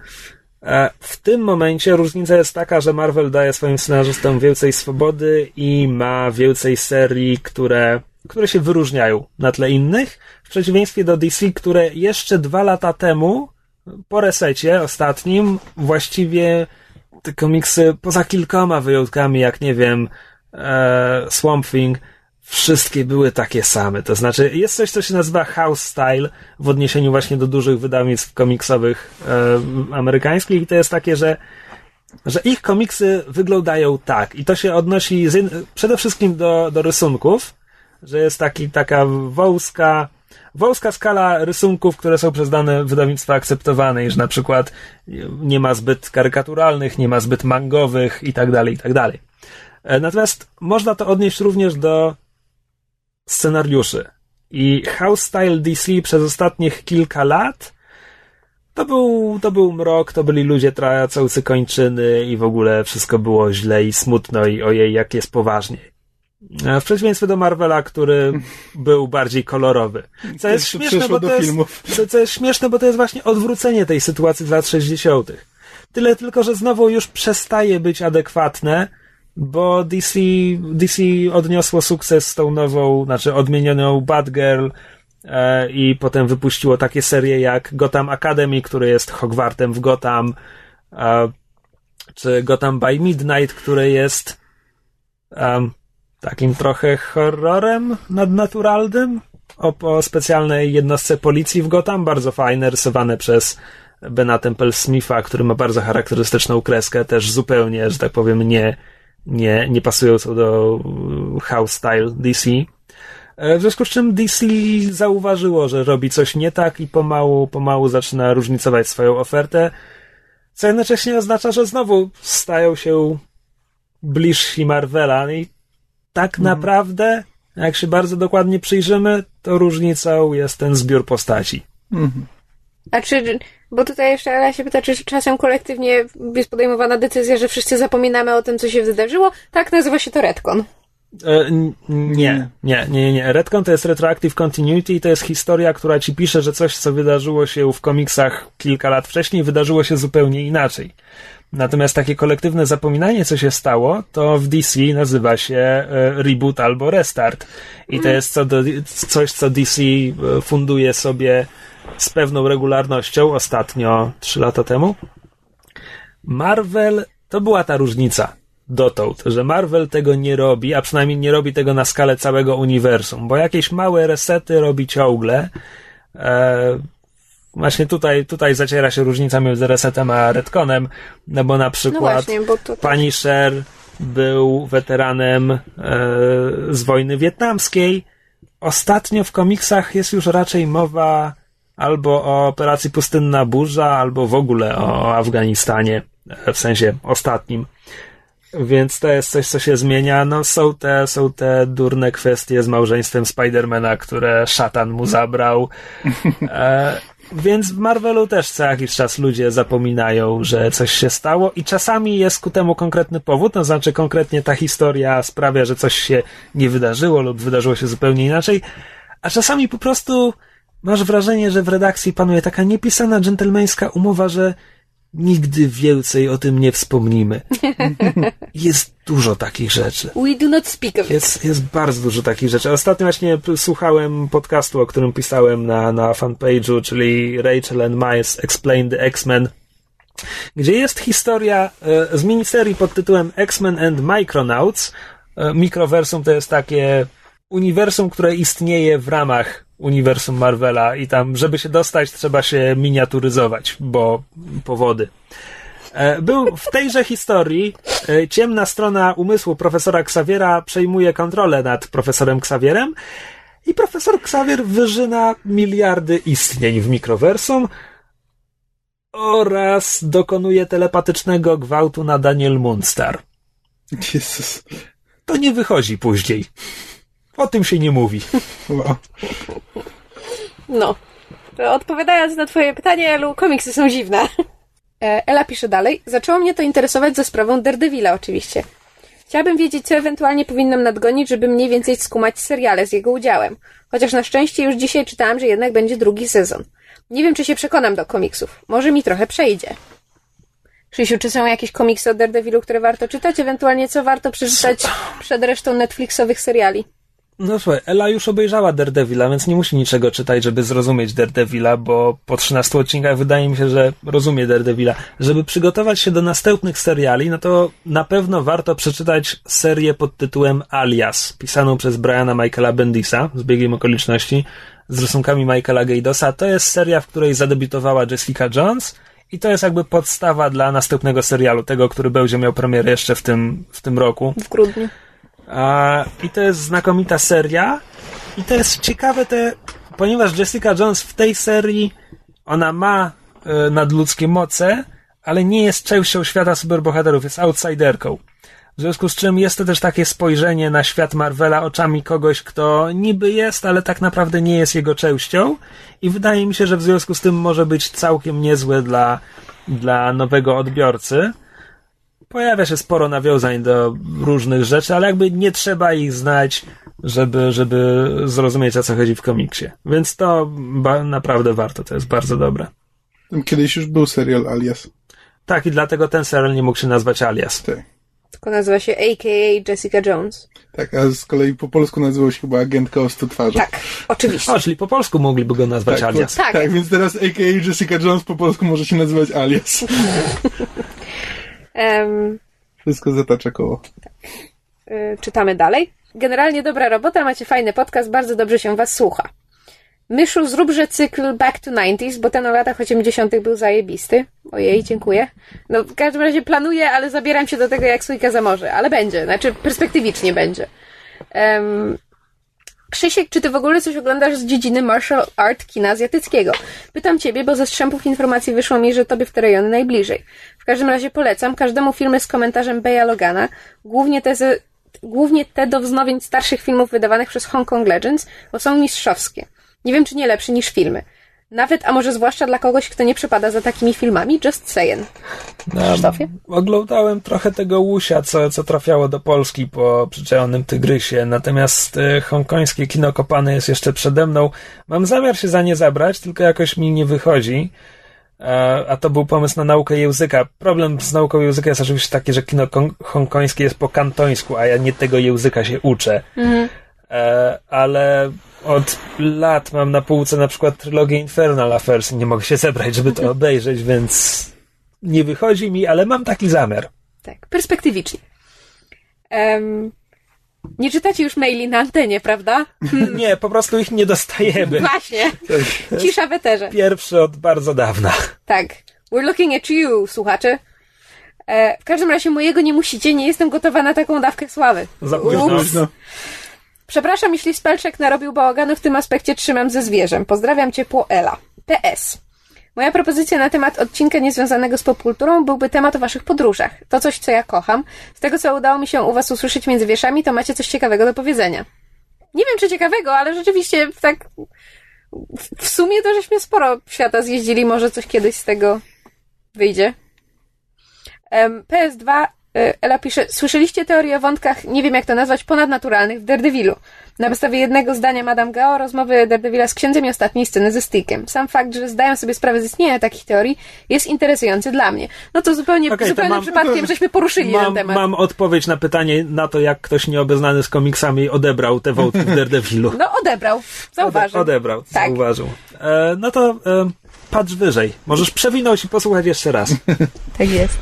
Speaker 3: E, w tym momencie różnica jest taka, że Marvel daje swoim scenarzystom więcej swobody i ma więcej serii, które, które się wyróżniają na tle innych, w przeciwieństwie do DC, które jeszcze dwa lata temu, po resecie ostatnim, właściwie te komiksy, poza kilkoma wyjątkami, jak nie wiem, e, Swamp Thing, wszystkie były takie same. To znaczy, jest coś, co się nazywa house style w odniesieniu właśnie do dużych wydawnictw komiksowych e, amerykańskich i to jest takie, że że ich komiksy wyglądają tak i to się odnosi z, przede wszystkim do, do rysunków, że jest taki, taka wąska, wąska skala rysunków, które są przez dane wydawnictwa akceptowane, że na przykład nie ma zbyt karykaturalnych, nie ma zbyt mangowych i tak dalej, i tak dalej. E, natomiast można to odnieść również do scenariuszy. I House Style DC przez ostatnich kilka lat to był, to był mrok, to byli ludzie tracący kończyny i w ogóle wszystko było źle i smutno i ojej, jak jest poważnie. W przeciwieństwie do Marvela, który [LAUGHS] był bardziej kolorowy. Co jest śmieszne, bo to jest, co, co jest śmieszne, bo to jest właśnie odwrócenie tej sytuacji z lat 60. Tyle tylko, że znowu już przestaje być adekwatne, bo DC, DC odniosło sukces z tą nową, znaczy odmienioną Batgirl e, i potem wypuściło takie serie jak Gotham Academy, który jest Hogwartem w Gotham, e, czy Gotham by Midnight, który jest takim trochę horrorem nadnaturalnym o, o specjalnej jednostce policji w Gotham, bardzo fajne, rysowane przez Bena Temple Smitha, który ma bardzo charakterystyczną kreskę, też zupełnie, że tak powiem, nie nie, nie pasującą do house style DC. E, w związku z czym DC zauważyło, że robi coś nie tak i pomału, pomału zaczyna różnicować swoją ofertę, co jednocześnie oznacza, że znowu stają się bliżsi Marvela i tak mhm. naprawdę, jak się bardzo dokładnie przyjrzymy, to różnicą jest ten zbiór postaci. Mhm.
Speaker 2: A czy bo tutaj jeszcze Ela się pyta, czy czasem kolektywnie jest podejmowana decyzja, że wszyscy zapominamy o tym, co się wydarzyło? Tak, nazywa się to Redcon.
Speaker 3: E, nie, nie, nie, nie. Redcon to jest Retroactive Continuity i to jest historia, która ci pisze, że coś, co wydarzyło się w komiksach kilka lat wcześniej, wydarzyło się zupełnie inaczej. Natomiast takie kolektywne zapominanie, co się stało, to w DC nazywa się e, reboot albo restart. I to mm. jest co do, coś, co DC e, funduje sobie z pewną regularnością ostatnio, trzy lata temu. Marvel to była ta różnica dotąd, że Marvel tego nie robi, a przynajmniej nie robi tego na skalę całego uniwersum, bo jakieś małe resety robi ciągle. E, właśnie tutaj, tutaj zaciera się różnica między resetem a retconem, no bo na przykład no właśnie, to tak. Punisher był weteranem e, z wojny wietnamskiej. Ostatnio w komiksach jest już raczej mowa albo o operacji Pustynna Burza, albo w ogóle o Afganistanie, w sensie ostatnim. Więc to jest coś, co się zmienia. No, są te, są te durne kwestie z małżeństwem Spidermana, które szatan mu zabrał. E, Więc w Marvelu też co jakiś czas ludzie zapominają, że coś się stało i czasami jest ku temu konkretny powód, to znaczy konkretnie ta historia sprawia, że coś się nie wydarzyło lub wydarzyło się zupełnie inaczej, a czasami po prostu masz wrażenie, że w redakcji panuje taka niepisana dżentelmeńska umowa, że nigdy więcej o tym nie wspomnimy. [LAUGHS] Jest dużo takich rzeczy.
Speaker 2: We do not speak of it.
Speaker 3: Jest, jest bardzo dużo takich rzeczy. Ostatnio właśnie słuchałem podcastu, o którym pisałem na, na fanpage'u, czyli Rachel and Miles Explain the X-Men, gdzie jest historia e, z miniserii pod tytułem X-Men and Micronauts. E, Mikroversum to jest takie uniwersum, które istnieje w ramach uniwersum Marvela i tam, żeby się dostać, trzeba się miniaturyzować, bo powody. E, Był w tejże historii e, ciemna strona umysłu profesora Xaviera przejmuje kontrolę nad profesorem Xavierem i profesor Xavier wyżyna miliardy istnień w mikrowersum oraz dokonuje telepatycznego gwałtu na Daniel Mundstar.
Speaker 1: Jezus.
Speaker 3: To nie wychodzi później. O tym się nie mówi.
Speaker 2: No. To odpowiadając na twoje pytanie, Elu, komiksy są dziwne. E, Ela pisze dalej. Zaczęło mnie to interesować za sprawą Daredevila oczywiście. Chciałabym wiedzieć, co ewentualnie powinnam nadgonić, żeby mniej więcej skumać seriale z jego udziałem. Chociaż na szczęście już dzisiaj czytałam, że jednak będzie drugi sezon. Nie wiem, czy się przekonam do komiksów. Może mi trochę przejdzie. Krzysiu, czy są jakieś komiksy o Daredevilu, które warto czytać? Ewentualnie co warto przeczytać przed resztą Netflixowych seriali?
Speaker 3: No słuchaj, Ela już obejrzała Daredevila, więc nie musi niczego czytać, żeby zrozumieć Daredevila, bo po 13 odcinkach wydaje mi się, że rozumie Daredevila. Żeby przygotować się do następnych seriali, no to na pewno warto przeczytać serię pod tytułem Alias, pisaną przez Briana Michaela Bendisa z biegiem okoliczności, z rysunkami Michaela Gaydosa. To jest seria, w której zadebiutowała Jessica Jones i to jest jakby podstawa dla następnego serialu, tego, który będzie miał premierę jeszcze w tym, w tym roku.
Speaker 2: W grudniu.
Speaker 3: I to jest znakomita seria. I to jest ciekawe, te, ponieważ Jessica Jones w tej serii ona ma e, nadludzkie moce, ale nie jest częścią świata superbohaterów, jest outsiderką. W związku z czym jest to też takie spojrzenie na świat Marvela oczami kogoś, kto niby jest, ale tak naprawdę nie jest jego częścią. I wydaje mi się, że w związku z tym może być całkiem niezłe dla, dla nowego odbiorcy. Pojawia się sporo nawiązań do różnych rzeczy, ale jakby nie trzeba ich znać, żeby, żeby zrozumieć o co chodzi w komiksie. Więc to ba- naprawdę warto, to jest bardzo dobre.
Speaker 1: Kiedyś już był serial Alias.
Speaker 3: Tak, i dlatego ten serial nie mógł się nazwać Alias.
Speaker 1: Tak.
Speaker 2: Tylko nazywa się AKA Jessica Jones.
Speaker 1: Tak, a z kolei po polsku nazywał się chyba Agentka o stu twarzy.
Speaker 2: Tak, oczywiście. [LAUGHS]
Speaker 3: O, czyli po polsku mogliby go nazwać
Speaker 1: tak,
Speaker 3: Alias.
Speaker 1: po-
Speaker 2: Tak.
Speaker 1: tak, więc teraz AKA Jessica Jones po polsku może się nazywać Alias. [LAUGHS]
Speaker 2: Em,
Speaker 1: Wszystko zatacza koło.
Speaker 2: y, czytamy dalej. Generalnie dobra robota, macie fajny podcast, bardzo dobrze się was słucha. Myszu, zróbże cykl Back to 90s, bo ten o latach 80. był zajebisty. Ojej, dziękuję. No, w każdym razie planuję, ale zabieram się do tego jak sójka za morze. Ale będzie, znaczy perspektywicznie będzie. Em, Krzysiek, czy ty w ogóle coś oglądasz z dziedziny martial art kina azjatyckiego? Pytam ciebie, bo ze strzępów informacji wyszło mi, że tobie w te rejony najbliżej. W każdym razie polecam każdemu filmy z komentarzem Beja Logana, głównie te, ze, głównie te do wznowień starszych filmów wydawanych przez Hong Kong Legends, bo są mistrzowskie. Nie wiem, czy nie lepsze niż filmy. Nawet, a może zwłaszcza dla kogoś, kto nie przepada za takimi filmami, just saying. Krzysztofie?
Speaker 3: Oglądałem trochę tego łusia, co, co trafiało do Polski po przyczajonym tygrysie, natomiast e, hongkońskie kino kopane jest jeszcze przede mną. Mam zamiar się za nie zabrać, tylko jakoś mi nie wychodzi. A, a to był pomysł na naukę języka. Problem z nauką języka jest oczywiście taki, że kino hongkońskie jest po kantońsku, a ja nie tego języka się uczę. E, ale od lat mam na półce na przykład trylogię Infernal Affairs i nie mogę się zebrać, żeby to [LAUGHS] obejrzeć, więc nie wychodzi mi, ale mam taki zamiar.
Speaker 2: Tak, perspektywicznie. Em, nie czytacie już maili na antenie, prawda? [LAUGHS]
Speaker 3: Nie, po prostu ich nie dostajemy.
Speaker 2: Właśnie. Cisza w eterze.
Speaker 3: Pierwszy od bardzo dawna.
Speaker 2: Tak. We're looking at you, słuchacze. E, w każdym razie mojego nie musicie, nie jestem gotowa na taką dawkę sławy.
Speaker 3: Za późno.
Speaker 2: Przepraszam, jeśli Spelczek narobił bałaganu, w tym aspekcie trzymam ze zwierzem. Pozdrawiam ciepło, Ela. PS. Moja propozycja na temat odcinka niezwiązanego z popkulturą byłby temat o waszych podróżach. To coś, co ja kocham. Z tego, co udało mi się u was usłyszeć między wierszami, to macie coś ciekawego do powiedzenia. Nie wiem, czy ciekawego, ale rzeczywiście tak w- sumie to żeśmy sporo świata zjeździli, może coś kiedyś z tego wyjdzie. Em, PS2 e, Ela pisze, słyszeliście teorię o wątkach, nie wiem jak to nazwać, ponadnaturalnych w Daredevilu. Na podstawie jednego zdania Madame Gao rozmowy Daredevila z księdzem i ostatniej sceny ze Stickiem. Sam fakt, że zdają sobie sprawę z istnienia takich teorii jest interesujący dla mnie. No to zupełnie,
Speaker 3: to
Speaker 2: zupełnie
Speaker 3: mam-
Speaker 2: przypadkiem żeśmy poruszyli ten
Speaker 3: Mam,
Speaker 2: temat.
Speaker 3: mam odpowiedź na pytanie na to, jak ktoś nieobeznany z komiksami odebrał te wątki w [LAUGHS] Daredevilu.
Speaker 2: No odebrał, zauważył.
Speaker 3: Ode, odebrał,
Speaker 2: Tak.
Speaker 3: zauważył. E, no to e, patrz wyżej. Możesz przewinąć i posłuchać jeszcze raz. [LAUGHS]
Speaker 2: Tak jest.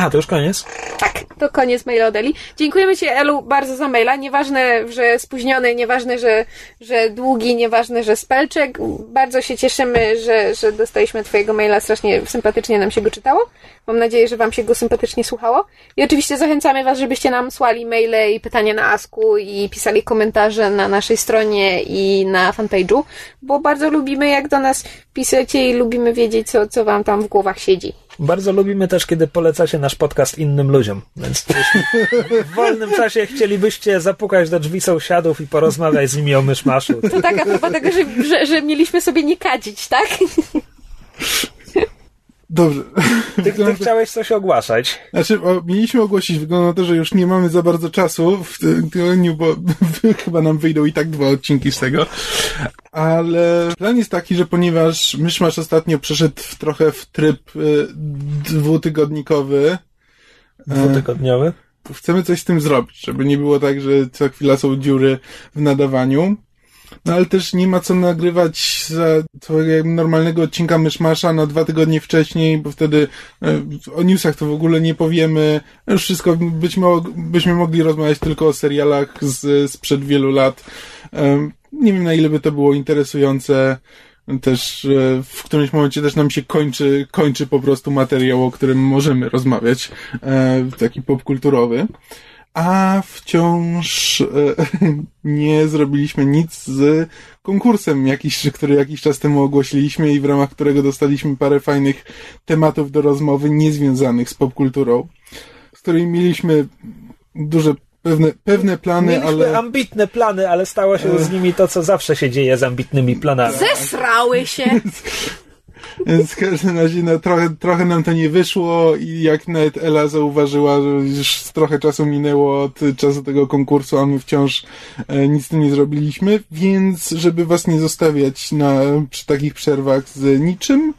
Speaker 3: A, to już koniec?
Speaker 2: Tak, to koniec maila od Eli. Dziękujemy Ci, Elu, bardzo za maila. Nieważne, że spóźniony, nieważne, że, że długi, nieważne, że spelczek. Bardzo się cieszymy, że, że dostaliśmy Twojego maila. Strasznie sympatycznie nam się go czytało. Mam nadzieję, że Wam się go sympatycznie słuchało. I oczywiście zachęcamy Was, żebyście nam słali maile i pytania na Asku i pisali komentarze na naszej stronie i na fanpage'u, bo bardzo lubimy, jak do nas piszecie i lubimy wiedzieć, co, co Wam tam w głowach siedzi.
Speaker 3: Bardzo lubimy też, kiedy polecacie nasz podcast innym ludziom. Więc w wolnym czasie chcielibyście zapukać do drzwi sąsiadów i porozmawiać z nimi o myszmaszu,
Speaker 2: To tak a propos tego, że, że, że mieliśmy sobie nie kadzić, tak?
Speaker 1: Dobrze.
Speaker 3: ty, ty [LAUGHS] chciałeś coś ogłaszać.
Speaker 1: Znaczy, o, mieliśmy ogłosić, wygląda na to, że już nie mamy za bardzo czasu w tym tygodniu, bo [LAUGHS] chyba nam wyjdą i tak dwa odcinki z tego. Ale plan jest taki, że ponieważ Myszmasz ostatnio przeszedł w, trochę w tryb y, dwutygodnikowy,
Speaker 3: Dwutygodniowy.
Speaker 1: to chcemy coś z tym zrobić, żeby nie było tak, że co chwila są dziury w nadawaniu. No ale też nie ma co nagrywać za normalnego odcinka Myszmasza na dwa tygodnie wcześniej, bo wtedy e, o newsach to w ogóle nie powiemy. Już wszystko być mo- byśmy mogli rozmawiać tylko o serialach z, sprzed wielu lat. Em, Nie wiem na ile by to było interesujące. Też e, w którymś momencie też nam się kończy, kończy po prostu materiał, o którym możemy rozmawiać, e, taki popkulturowy. A wciąż e, [LAUGHS] nie zrobiliśmy nic z konkursem, jakiś, który jakiś czas temu ogłosiliśmy i w ramach którego dostaliśmy parę fajnych tematów do rozmowy niezwiązanych z popkulturą, z którymi mieliśmy duże pewne, pewne plany,
Speaker 3: Mieliśmy
Speaker 1: ale
Speaker 3: ambitne plany, ale stało się z nimi to, co zawsze się dzieje z ambitnymi planami.
Speaker 2: Zesrały się! [LAUGHS]
Speaker 1: w każdym razie no, trochę, trochę nam to nie wyszło i jak nawet Ela zauważyła, że już trochę czasu minęło od czasu tego konkursu, a my wciąż e, nic z tym nie zrobiliśmy, więc żeby was nie zostawiać na, przy takich przerwach z niczym,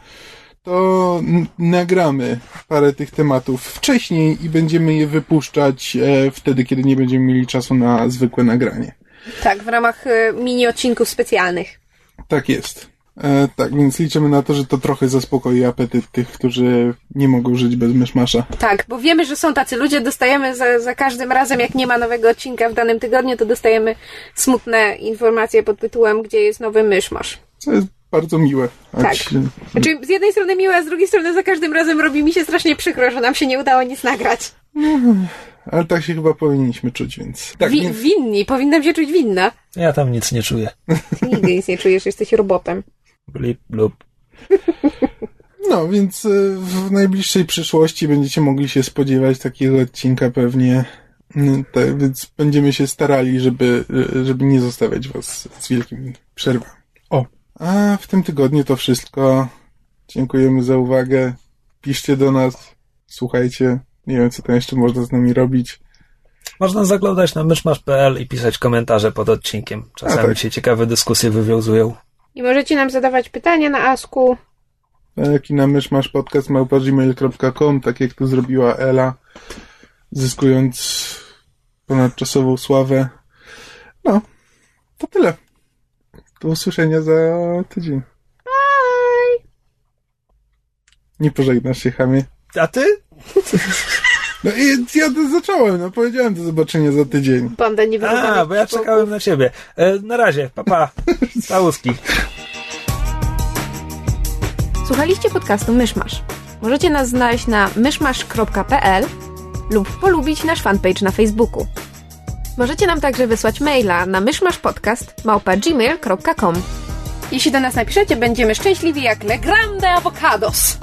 Speaker 1: to nagramy parę tych tematów wcześniej i będziemy je wypuszczać e, wtedy, kiedy nie będziemy mieli czasu na zwykłe nagranie.
Speaker 2: Tak, w ramach e, mini odcinków specjalnych.
Speaker 1: Tak jest. E, tak, więc liczymy na to, że to trochę zaspokoi apetyt tych, którzy nie mogą żyć bez myszmasza.
Speaker 2: Tak, bo wiemy, że są tacy ludzie, dostajemy za, za każdym razem, jak nie ma nowego odcinka w danym tygodniu, to dostajemy smutne informacje pod tytułem, gdzie jest nowy myszmasz.
Speaker 1: Co jest bardzo miłe.
Speaker 2: Tak.
Speaker 1: Się-
Speaker 2: Znaczy, z jednej strony miłe, a z drugiej strony za każdym razem robi mi się strasznie przykro, że nam się nie udało nic nagrać.
Speaker 1: Ale tak się chyba powinniśmy czuć, więc. Tak,
Speaker 2: Wi- winni, powinnam się czuć winna.
Speaker 3: Ja tam nic nie czuję.
Speaker 2: Ty nigdy nic nie czujesz, jesteś robotem.
Speaker 3: Blip, blup. [LAUGHS]
Speaker 1: no, więc e, w najbliższej przyszłości będziecie mogli się spodziewać takiego odcinka pewnie. Tak, więc będziemy się starali, żeby, e, żeby nie zostawiać was z wielkimi przerwami. O, a w tym tygodniu to wszystko. Dziękujemy za uwagę. Piszcie do nas, słuchajcie. Nie wiem, co tam jeszcze można z nami robić.
Speaker 3: Można zaglądać na myszmasz.pl i pisać komentarze pod odcinkiem. Czasami
Speaker 1: tak.
Speaker 3: się ciekawe dyskusje wywiązują.
Speaker 2: I możecie nam zadawać pytania na Asku.
Speaker 1: Jaki na mysz masz podcast małpa.gmail.com, tak jak to zrobiła Ela, zyskując ponadczasową sławę. No, to tyle. Do usłyszenia za tydzień.
Speaker 2: Bye!
Speaker 1: Nie pożegnasz się, chamie.
Speaker 3: A ty? [LAUGHS]
Speaker 1: No i ja to zacząłem, no powiedziałem do zobaczenia za tydzień.
Speaker 2: Banda niewychowanych
Speaker 3: A, bo ja czekałem na ciebie. E, na razie, papa. [LAUGHS] Całuski.
Speaker 2: Słuchaliście podcastu Myszmasz. Możecie nas znaleźć na myszmasz.pl lub polubić nasz fanpage na Facebooku. Możecie nam także wysłać maila na myszmaszpodcast.gmail.com Jeśli do nas napiszecie, będziemy szczęśliwi jak Le Grande Avocados.